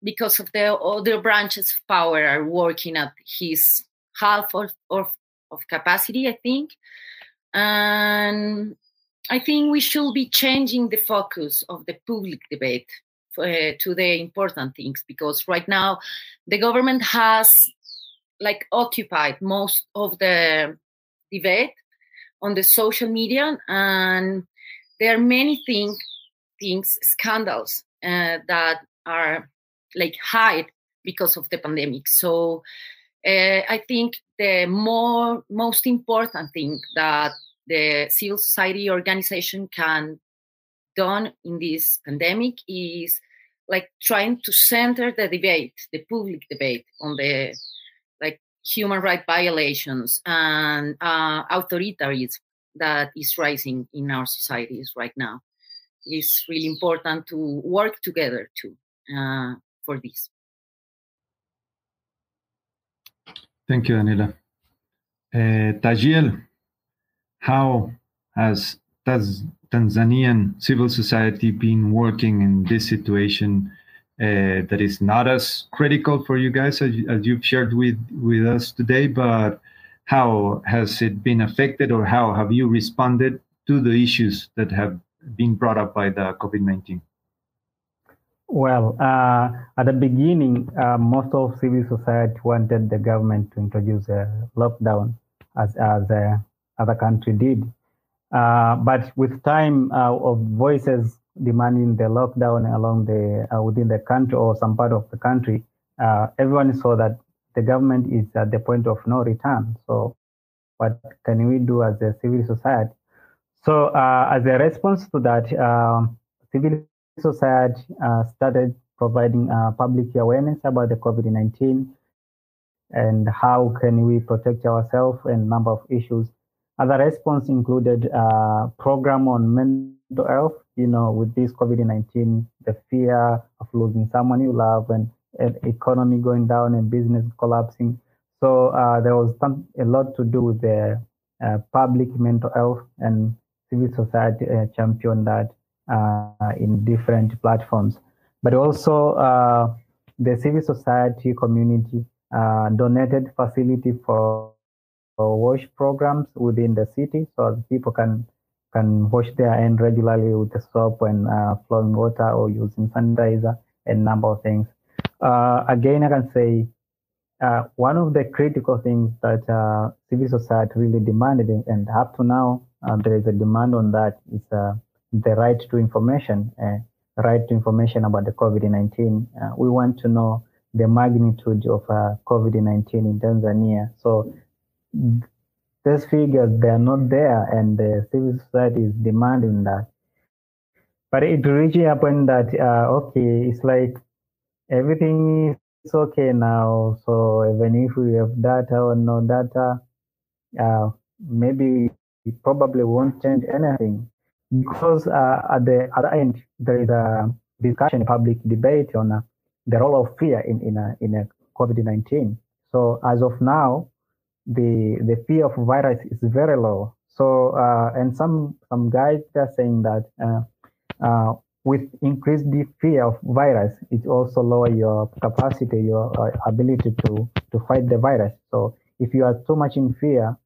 because of the other branches of power are working at his half of, of, of capacity, I think. And I think we should be changing the focus of the public debate uh, to the important things because right now the government has like occupied most of the debate on the social media and there are many things things scandals uh, that are like hide because of the pandemic. So uh, i think the more most important thing that the civil society organization can done in this pandemic is like trying to center the debate the public debate on the like human right violations and uh, authoritarianism that is rising in our societies right now. It's really important to work together too uh, for this. Thank you anila uh, tajiel how has does Tanzanian civil society been working in this situation uh, that is not as critical for you guys as, as you've shared with, with us today, but how has it been affected or how have you responded to the issues that have been brought up by the COVID 19? Well, uh, at the beginning, uh, most of civil society wanted the government to introduce a lockdown as, as a other country did. Uh, but with time uh, of voices demanding the lockdown along the uh, within the country or some part of the country, uh, everyone saw that the government is at the point of no return. So, what can we do as a civil society? So, uh, as a response to that, um, civil society uh, started providing public awareness about the COVID-19 and how can we protect ourselves and number of issues other response included a uh, program on mental health. You know, with this COVID-19, the fear of losing someone you love and, and economy going down and business collapsing. So uh, there was a lot to do with the uh, public mental health and civil society uh, champion that uh, in different platforms. But also uh, the civil society community donated facility for wash programs within the city so people can can wash their hands regularly with the soap and uh, flowing water or using sanitizer and number of things. Uh, again, I can say uh, one of the critical things that uh, civil society really demanded, and up to now uh, there is a demand on that, is uh, the right to information, right to information about the COVID-19. we want to know the magnitude of COVID-19 in Tanzania. So these figures they are not there and the civil society is demanding that. But it reaching a point that uh, okay it's like everything is okay now. So even if we have data or no data uh, maybe it probably won't change anything. Because uh, at the other end there is a discussion public debate on uh, the role of fear in in a, in a covid-19 so as of now the the fear of virus is very low. So uh, and some some guys are saying that uh, uh, with increased the fear of virus, it also lower your capacity, your ability to to fight the virus. So if you are too much in fear,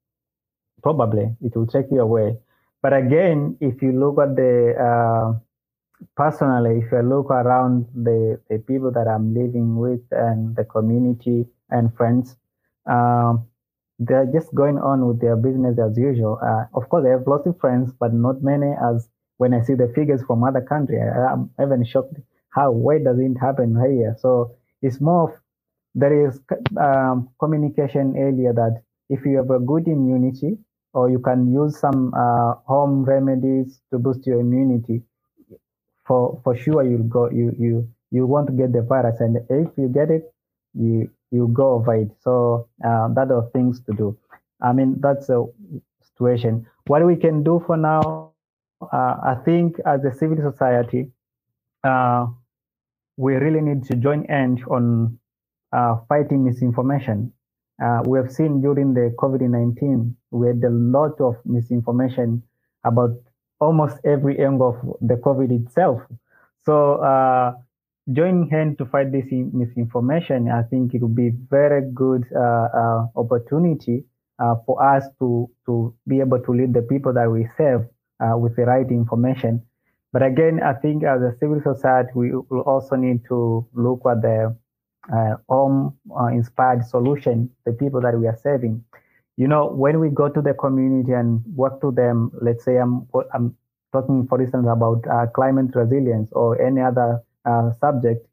probably it will take you away. But again, if you look at the uh, personally, if you look around the, the people that I'm living with and the community and friends, um, they're just going on with their business as usual. Uh, of course, I have lots of friends, but not many. As when I see the figures from other countries, I'm even shocked how why does it happen here? So it's more of there is um, communication earlier that if you have a good immunity or you can use some uh, home remedies to boost your immunity, for for sure you'll go you you you want to get the virus, and if you get it, you you go over it. So uh, that are things to do. I mean, that's a situation. What we can do for now, uh, I think as a civil society, uh, we really need to join hands on uh, fighting misinformation. Uh, we have seen during the COVID-19, we had a lot of misinformation about almost every angle of the COVID itself. So uh, joining hands to fight this misinformation, I think it will be very good uh, uh, opportunity uh, for us to to be able to lead the people that we serve uh, with the right information. But again, I think as a civil society, we will also need to look at the uh, home inspired solution, the people that we are serving. You know, when we go to the community and work to them, let's say I'm, I'm talking, for instance, about uh, climate resilience or any other uh, subject,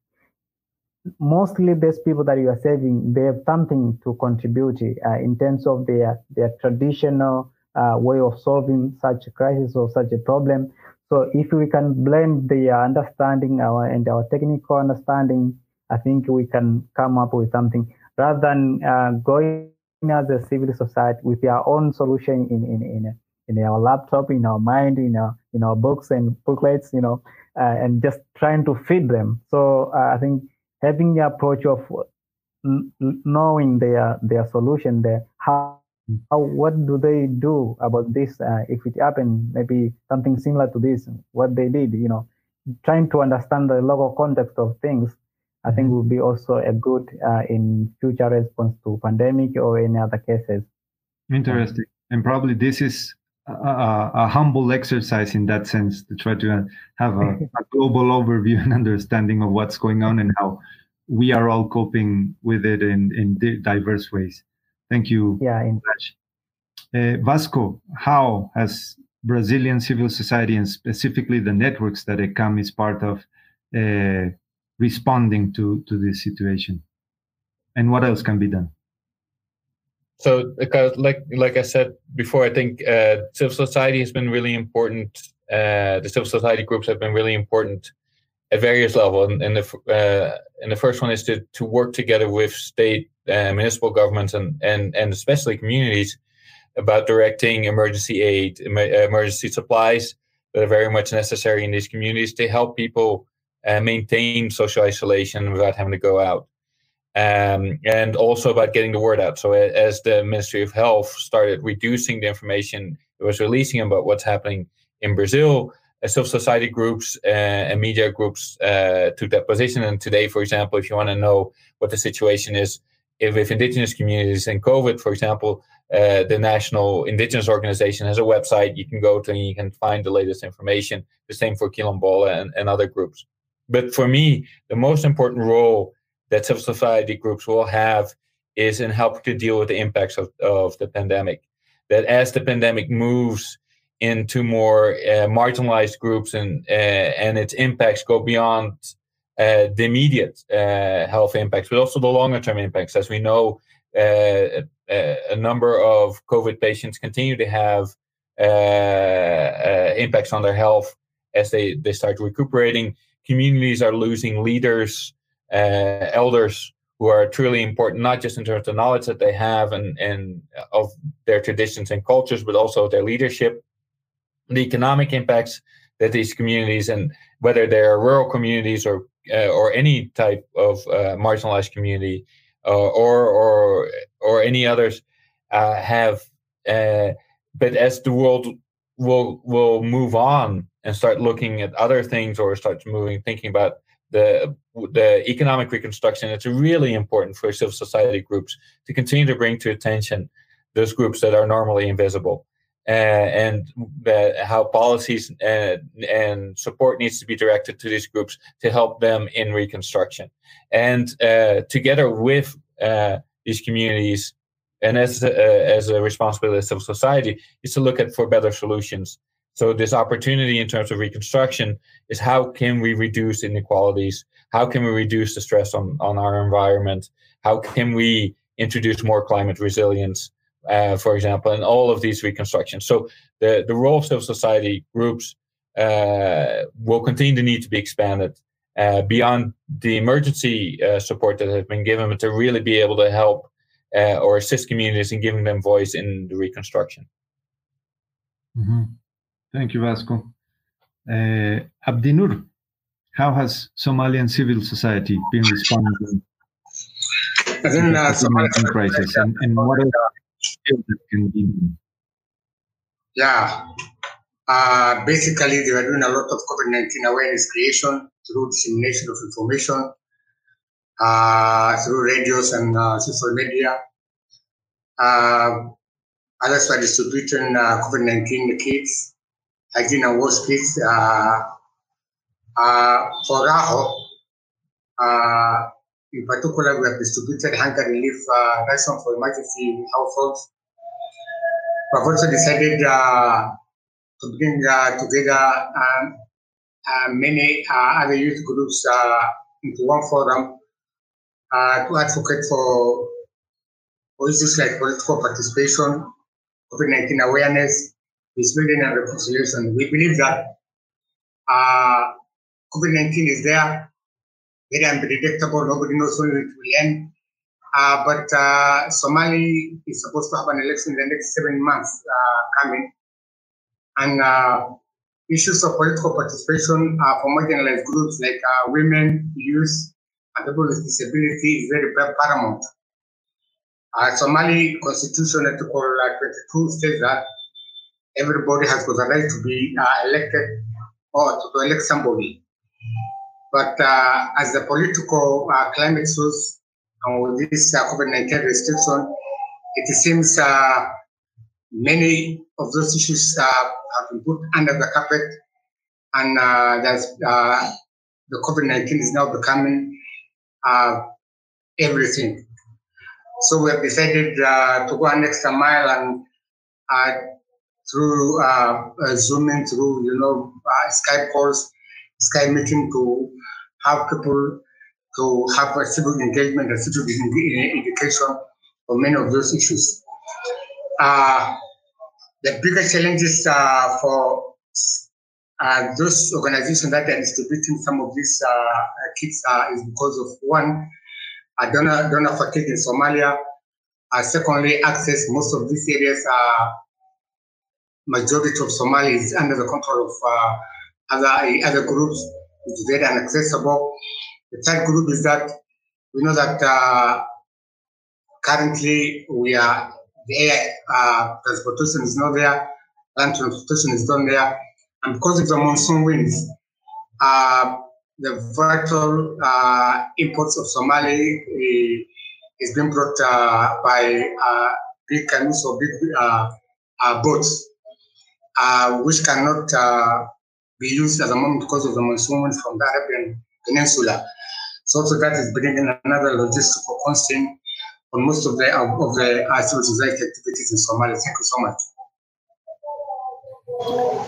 mostly these people that you are saving, they have something to contribute uh, in terms of their, their traditional uh, way of solving such a crisis or such a problem. So if we can blend the understanding our, and our technical understanding, I think we can come up with something rather than uh, going as a civil society with our own solution in, in, in, in our laptop, in our mind, in our, in our books and booklets, you know, and just trying to feed them. So uh, I think having the approach of knowing their their solution, there, how how what do they do about this uh, if it happened, maybe something similar to this, what they did, you know, trying to understand the local context of things. I think mm-hmm. be also a good uh, in future response to pandemic or any other cases. Interesting, and probably this is a, a, humble exercise in that sense to try to have a, (laughs) a, global overview and understanding of what's going on and how we are all coping with it in, in diverse ways. Thank you. Yeah. In- uh, Vasco, how has Brazilian civil society and specifically the networks that ECAM is part of uh, responding to, to this situation? And what else can be done? So because like like I said before, I think uh, civil society has been really important. Uh, the civil society groups have been really important at various levels. And, and the uh, and the first one is to to work together with state, uh, municipal governments, and and and especially communities about directing emergency aid, emergency supplies that are very much necessary in these communities to help people uh, maintain social isolation without having to go out um, and also about getting the word out. So as the Ministry of Health started reducing the information it was releasing about what's happening in Brazil, uh, civil society groups uh, and media groups uh, took that position. And today, for example, if you want to know what the situation is if with indigenous communities and COVID, for example, uh, the National Indigenous Organization has a website you can go to and you can find the latest information. The same for Quilombola and, and other groups. But for me, the most important role that civil society groups will have is in helping to deal with the impacts of, of the pandemic. That as the pandemic moves into more uh, marginalized groups and uh, and its impacts go beyond uh, the immediate uh, health impacts, but also the longer term impacts. As we know, uh, a, a, number of COVID patients continue to have uh, impacts on their health as they, they start recuperating. Communities are losing leaders uh, elders who are truly important, not just in terms of the knowledge that they have and, and of their traditions and cultures, but also their leadership, the economic impacts that these communities and whether they're rural communities or uh, or any type of uh, marginalized community uh, or or or any others uh, have. Uh, but as the world will will move on and start looking at other things or start moving thinking about the the economic reconstruction, it's really important for civil society groups to continue to bring to attention those groups that are normally invisible, uh, and how policies and, and, support needs to be directed to these groups to help them in reconstruction, and uh, together with uh, these communities. And as as a responsibility of civil society, is to look at for better solutions so this opportunity in terms of reconstruction is how can we reduce inequalities? How can we reduce the stress on, on our environment? How can we introduce more climate resilience, uh, for example, and all of these reconstructions. So the, the role of civil society groups uh, will continue to need to be expanded. uh, beyond the emergency uh, support that has been given, but to really be able to help uh, or assist communities in giving them voice in the reconstruction. Mm-hmm. Thank you, Vasco. Uh, Abdinur, how has Somalian civil society been responding to the COVID crisis, and, and what else can be done? Yeah, uh, basically, they were doing a lot of COVID 19 awareness creation through dissemination of information, uh, through radios and uh, social media. Uh, others were distributing uh, COVID 19 kits, hygiene and wash kits. Uh, for Raho, in particular, we have distributed hunger relief ration for emergency households. We have also decided to bring uh, together um, uh, many uh, other youth groups into one forum to advocate for, issues like political participation, COVID-19 awareness, peace building and reconciliation. We believe that COVID-19 is there, very unpredictable. Nobody knows when it will end. Uh, but uh, Somali is supposed to have an election in the next seven months uh, coming and uh, issues of political participation uh, for marginalized groups like uh, women, youth, and people with disability is very paramount. Uh, Somali Constitution Article uh, 22 says that everybody has got the right to be uh, elected or to elect somebody. But uh, as the political climate shows, and with this COVID-19 restriction, it seems many of those issues have been put under the carpet, and uh, uh, the COVID 19 is now becoming uh, everything. So we have decided uh, to go an extra mile and uh, through uh, Zooming, through you know Skype calls, Skype meeting to have people to have a civil engagement and civil education for many of those issues. Uh, the biggest challenges uh, for uh, those organizations that are distributing some of these uh, kits uh, is because of one, donor, donor fatigue in Somalia. Uh, secondly, access. Most of these areas are majority of Somalia is under the control of uh, other other groups, which is very inaccessible. The third group is that we know that uh, currently we are the air uh, transportation is not there, land transportation is not there, and because of the monsoon winds, uh, the vital uh, imports of Somali uh, is being brought uh, by uh, big canoes or big boats, which cannot be used at the moment because of the monsoon from the Arabian Peninsula. So, that is bringing another logistical constraint on most of the of the uh, civil society activities in Somalia. Thank you so much.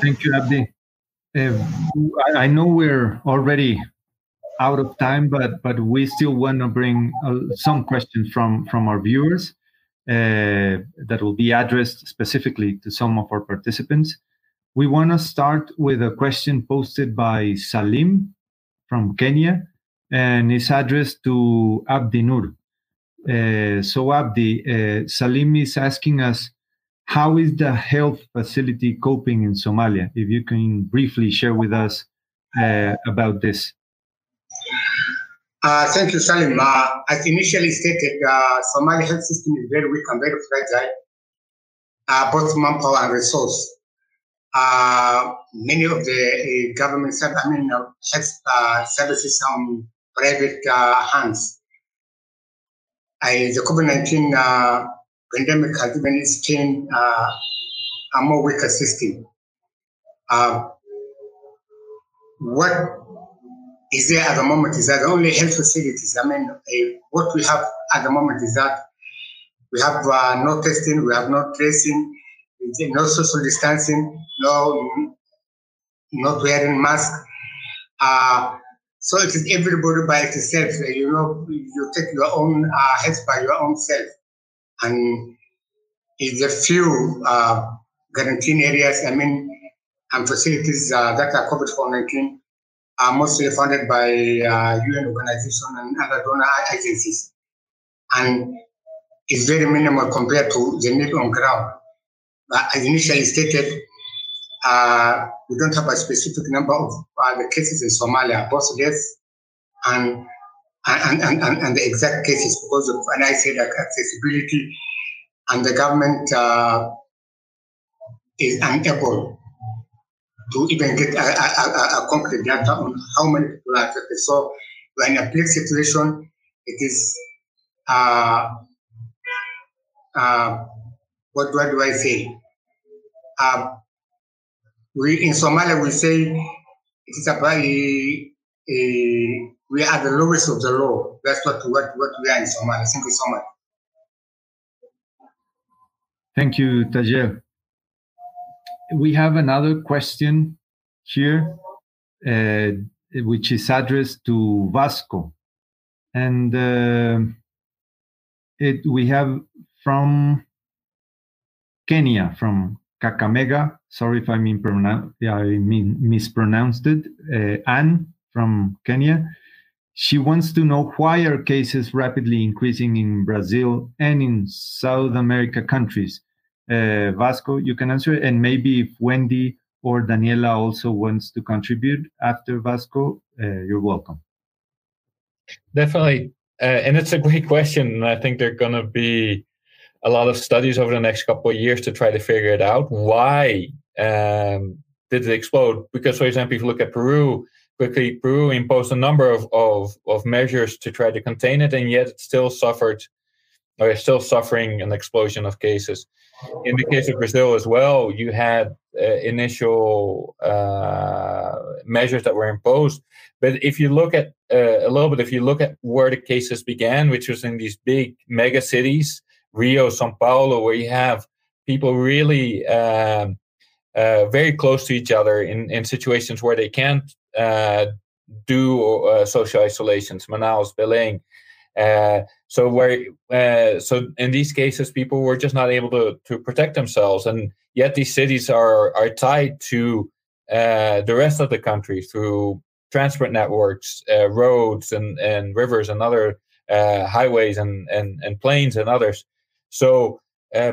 Thank you, Abdi. Uh, I know we're already out of time, but but we still want to bring uh, some questions from from our viewers uh, that will be addressed specifically to some of our participants. We want to start with a question posted by Salim from Kenya, and it's addressed to Abdi Nur. Uh, so Abdi, uh, Salim is asking us, how is the health facility coping in Somalia? If you can briefly share with us uh, about this. Uh, thank you, Salim. Uh, as initially stated, uh, Somali health system is very weak and very fragile, uh, both manpower and resource. many of the government, I mean, health services on private hands. The COVID-19 uh, pandemic has even extended uh, a more weaker system. Uh, what is there at the moment is that the only health facilities. I mean, uh, what we have at the moment is that we have uh, no testing, we have no tracing, no social distancing, no not wearing mask. Uh, so it is everybody by itself. You know, you take your own uh, health by your own self. And it's a few uh, guaranteed areas, I mean, and facilities uh, that are COVID-19 are mostly funded by uh, UN organizations and other donor agencies. And it's very minimal compared to the need on ground. But as initially stated, uh, we don't have a specific number of uh, the cases in Somalia, both deaths and and, and, and, and the exact cases because of, and I said accessibility, and the government uh, is unable to even get a, a, a, concrete data on how many people are affected. So we're in a bleak situation. It is, uh, uh, what, what do I say? Uh, we in Somalia we say it is about a, a, we are the lowest of the low. That's what what what we are in Somalia. Thank you so much. Thank you, Tajer. We have another question here, uh, which is addressed to Vasco, and uh, it we have from Kenya, from Kakamega. Sorry if I mean pronoun- I mean mispronounced it. Uh, Anne from Kenya. She wants to know why are cases rapidly increasing in Brazil and in South America countries. Uh, Vasco, you can answer, and maybe if Wendy or Daniela also wants to contribute after Vasco, uh, you're welcome. Definitely, uh, and it's a great question, and I think there're going to be a lot of studies over the next couple of years to try to figure it out. Why um, did it explode? Because, for example, if you look at Peru, quickly Peru imposed a number of, of, of measures to try to contain it, and yet it still suffered or is still suffering an explosion of cases. In the case of Brazil as well, you had uh, initial uh, measures that were imposed. But if you look at uh, a little bit, if you look at where the cases began, which was in these big mega cities, Rio, Sao Paulo, where you have people really um, uh, very close to each other in, in situations where they can't uh, do uh, social isolations, Manaus, Belém. Uh, so where uh, so in these cases, people were just not able to to protect themselves, and yet these cities are are tied to uh, the rest of the country through transport networks, roads, and and rivers, and other highways, and and and planes, and others. So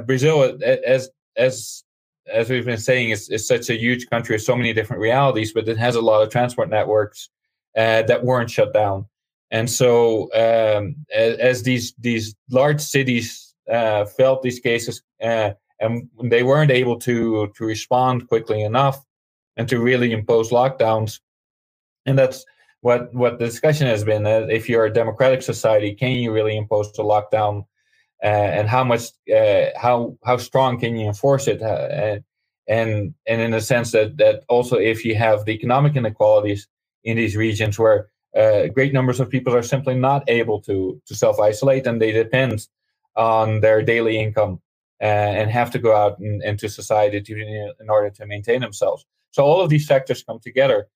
Brazil, as as as we've been saying, is, is such a huge country with so many different realities, but it has a lot of transport networks uh, that weren't shut down. And so, um, as, as, these these large cities uh, felt these cases, uh, and they weren't able to to respond quickly enough and to really impose lockdowns, and that's what what the discussion has been. That if you're a democratic society, can you really impose a lockdown uh, and how much uh, how how strong can you enforce it uh, and and in a sense that that also if you have the economic inequalities in these regions where uh, great numbers of people are simply not able to to self isolate and they depend on their daily income uh, and have to go out in, into society to, in order to maintain themselves. So all of these factors come together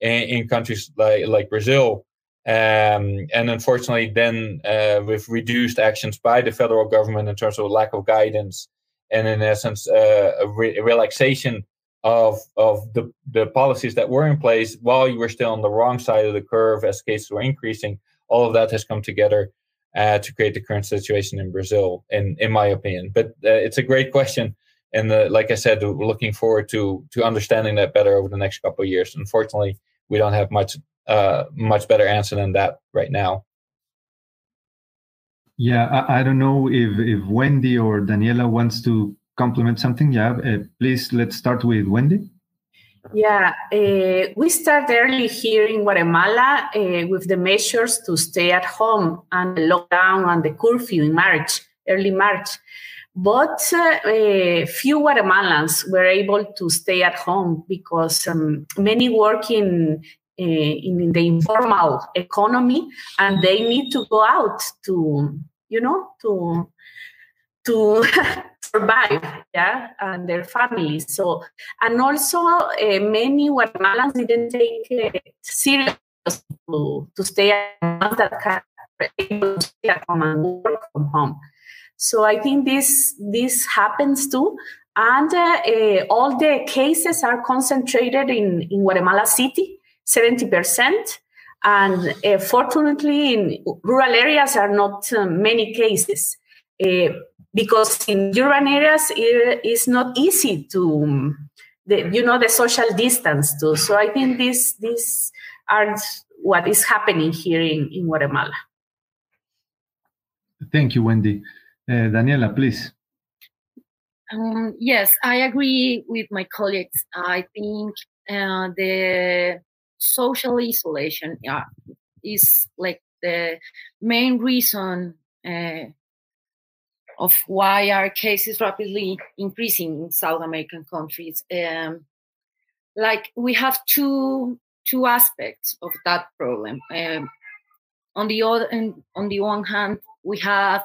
in, in countries like like Brazil um, and unfortunately, then uh, with reduced actions by the federal government in terms of lack of guidance, and in essence, uh, a, re- relaxation of of the, the policies that were in place while you were still on the wrong side of the curve as cases were increasing, all of that has come together uh, to create the current situation in Brazil, in in my opinion. But uh, it's a great question, and uh, like I said, we're looking forward to to understanding that better over the next couple of years. Unfortunately, we don't have much uh, much better answer than that right now. Yeah, I, I, don't know if, if Wendy or Daniela wants to complement something. Yeah, uh, please let's start with Wendy. Yeah, uh, we start early here in Guatemala uh, with the measures to stay at home and the lockdown and the curfew in March, early March. But uh, few Guatemalans were able to stay at home because um, many work in uh, in the informal economy and they need to go out to you know to to (laughs) survive yeah and their families. So and also uh, many guatemalans didn't take it serious to, to stay at that can able to home and work from home. So i think this this happens too. And uh, uh, all the cases are concentrated in in guatemala city 70%. And uh, fortunately, in rural areas are not uh, many cases uh, because in urban areas it is not easy to, um, the, you know, the social distance too. So I think these these are what is happening here in, in Guatemala. Thank you, Wendy. Uh, Daniela, please. Um, yes, I agree with my colleagues. I think uh, the social isolation yeah, is like the main reason uh, of why our cases rapidly increasing in South American countries. Um, like we have two two aspects of that problem. Um, on the other on the one hand, we have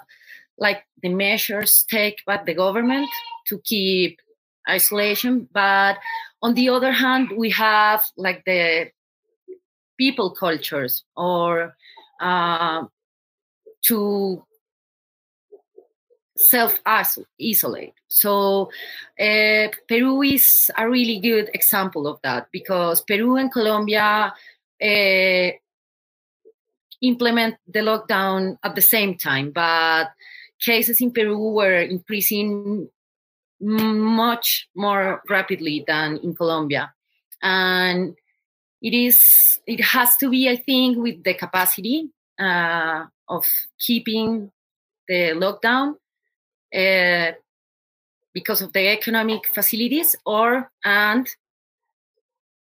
like the measures taken by the government to keep isolation, but on the other hand, we have like the people cultures or uh, to self isolate. So uh, Peru is a really good example of that because Peru and Colombia uh, implement the lockdown at the same time, but cases in Peru were increasing much more rapidly than in Colombia. And it is it has to be, I think, with the capacity uh, of keeping the lockdown uh, because of the economic facilities or and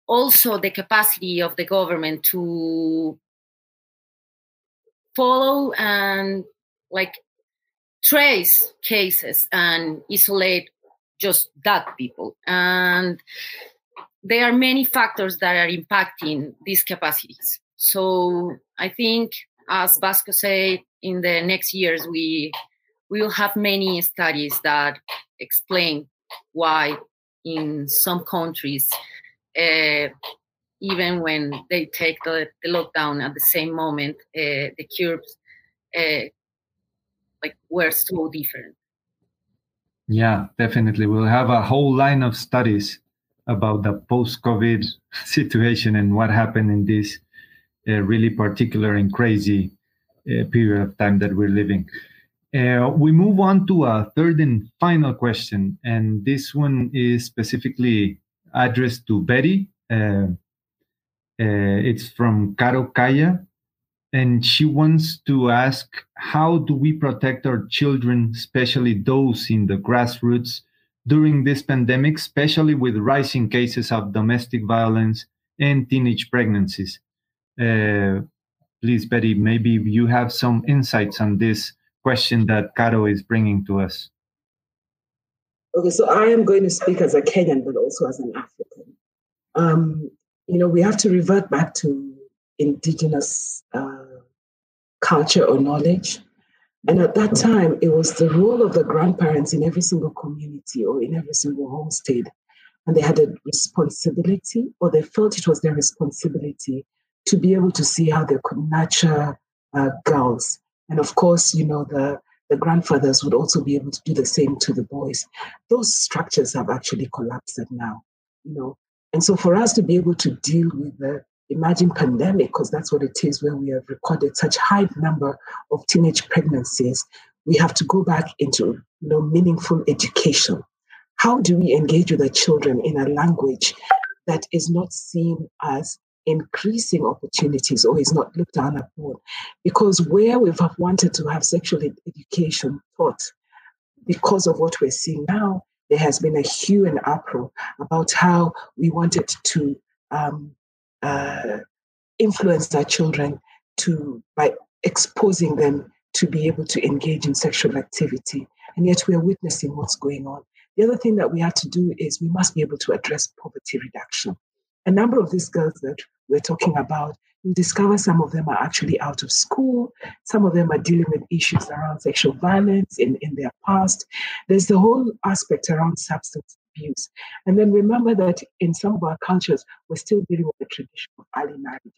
also the capacity of the government to follow and like trace cases and isolate just that people. And there are many factors that are impacting these capacities. So i think as vasco said in the next years we we will have many studies that explain why in some countries uh, even when they take the, the, lockdown at the same moment uh, the curves uh, like were so different. Yeah definitely. We'll have a whole line of studies about the post-covid (laughs) situation and what happened in this really particular and crazy period of time that we're living uh, we move on to a third and final question, and this one is specifically addressed to Betty. Uh, uh, it's from Caro Kaya, and she wants to ask how do we protect our children, especially those in the grassroots, during this pandemic, especially with rising cases of domestic violence and teenage pregnancies? Uh, please, Betty, maybe you have some insights on this question that Caro is bringing to us. Okay, so I am going to speak as a Kenyan, but also as an African. Um, you know, we have to revert back to indigenous uh, culture or knowledge. And at that time, it was the role of the grandparents in every single community or in every single homestead. And they had a responsibility, or they felt it was their responsibility to be able to see how they could nurture uh, girls and of course, you know, the, the grandfathers would also be able to do the same to the boys. Those structures have actually collapsed now, you know. And so for us to be able to deal with the imagine pandemic, because that's what it is, where we have recorded such high number of teenage pregnancies, we have to go back into you know meaningful education. How do we engage with the children in a language that is not seen as increasing opportunities or is not looked down upon. Because where we've wanted to have sexual education taught, because of what we're seeing now, there has been a hue and uproar about how we wanted to um, uh, influence our children to by exposing them to be able to engage in sexual activity. And yet we are witnessing what's going on. The other thing that we have to do is we must be able to address poverty reduction. A number of these girls that we're talking about, you discover some of them are actually out of school. Some of them are dealing with issues around sexual violence in, in their past. There's the whole aspect around substance abuse. And then remember that in some of our cultures, we're still dealing with the tradition of early marriages.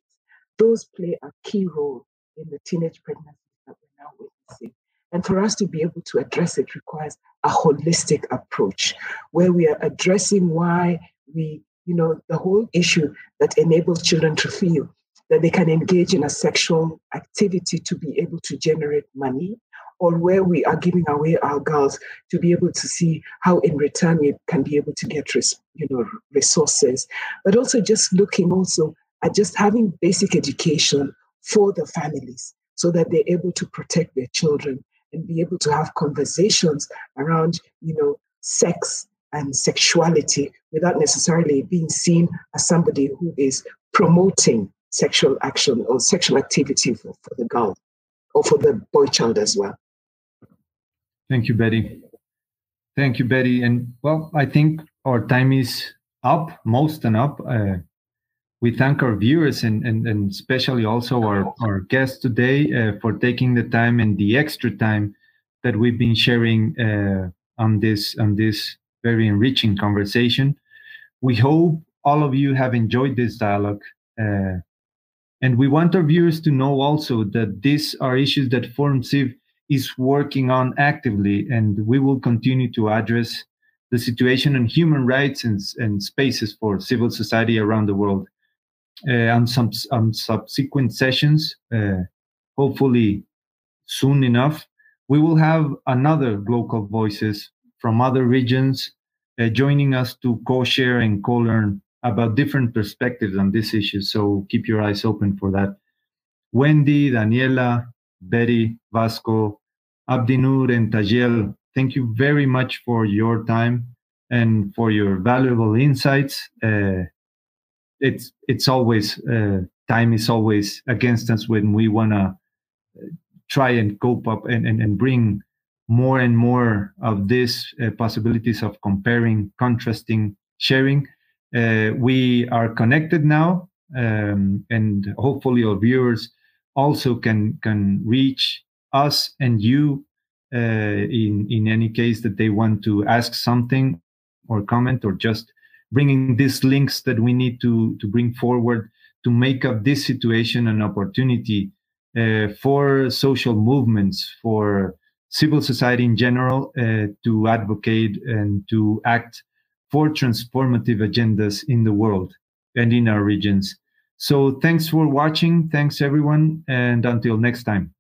Those play a key role in the teenage pregnancies that we're now witnessing. And for us to be able to address it requires a holistic approach where we are addressing why we you know, the whole issue that enables children to feel that they can engage in a sexual activity to be able to generate money, or where we are giving away our girls to be able to see how in return we can be able to get you know resources. But also just looking also at just having basic education for the families so that they're able to protect their children and be able to have conversations around you know sex and sexuality without necessarily being seen as somebody who is promoting sexual action or sexual activity for, for the girl or for the boy child as well. Thank you, Betty. Thank you, Betty. And well, I think our time is up, most and up. Uh, we thank our viewers and, and, and especially also our, our guests today uh, for taking the time and the extra time that we've been sharing uh, on this on this very enriching conversation. We hope all of you have enjoyed this dialogue. Uh, and we want our viewers to know also that these are issues that Forum Civ is working on actively, and we will continue to address the situation on human rights and, and spaces for civil society around the world. Uh, on some on subsequent sessions, uh, hopefully soon enough, we will have another Global voices from other regions uh, joining us to co-share and co-learn about different perspectives on this issue. So keep your eyes open for that. Wendy, Daniela, Betty, Vasco, Abdinur, and Tajiel, thank you very much for your time and for your valuable insights. Uh, it's it's always uh, time is always against us when we want to uh, try and cope up and, and, and bring more and more of these uh, possibilities of comparing, contrasting, sharing. Uh, we are connected now, um, and hopefully our viewers also can can reach us and you uh, in in any case that they want to ask something or comment or just bringing these links that we need to to bring forward to make up this situation an opportunity uh, for social movements for civil society in general uh, to advocate and to act for transformative agendas in the world and in our regions. So thanks for watching. Thanks everyone. And until next time.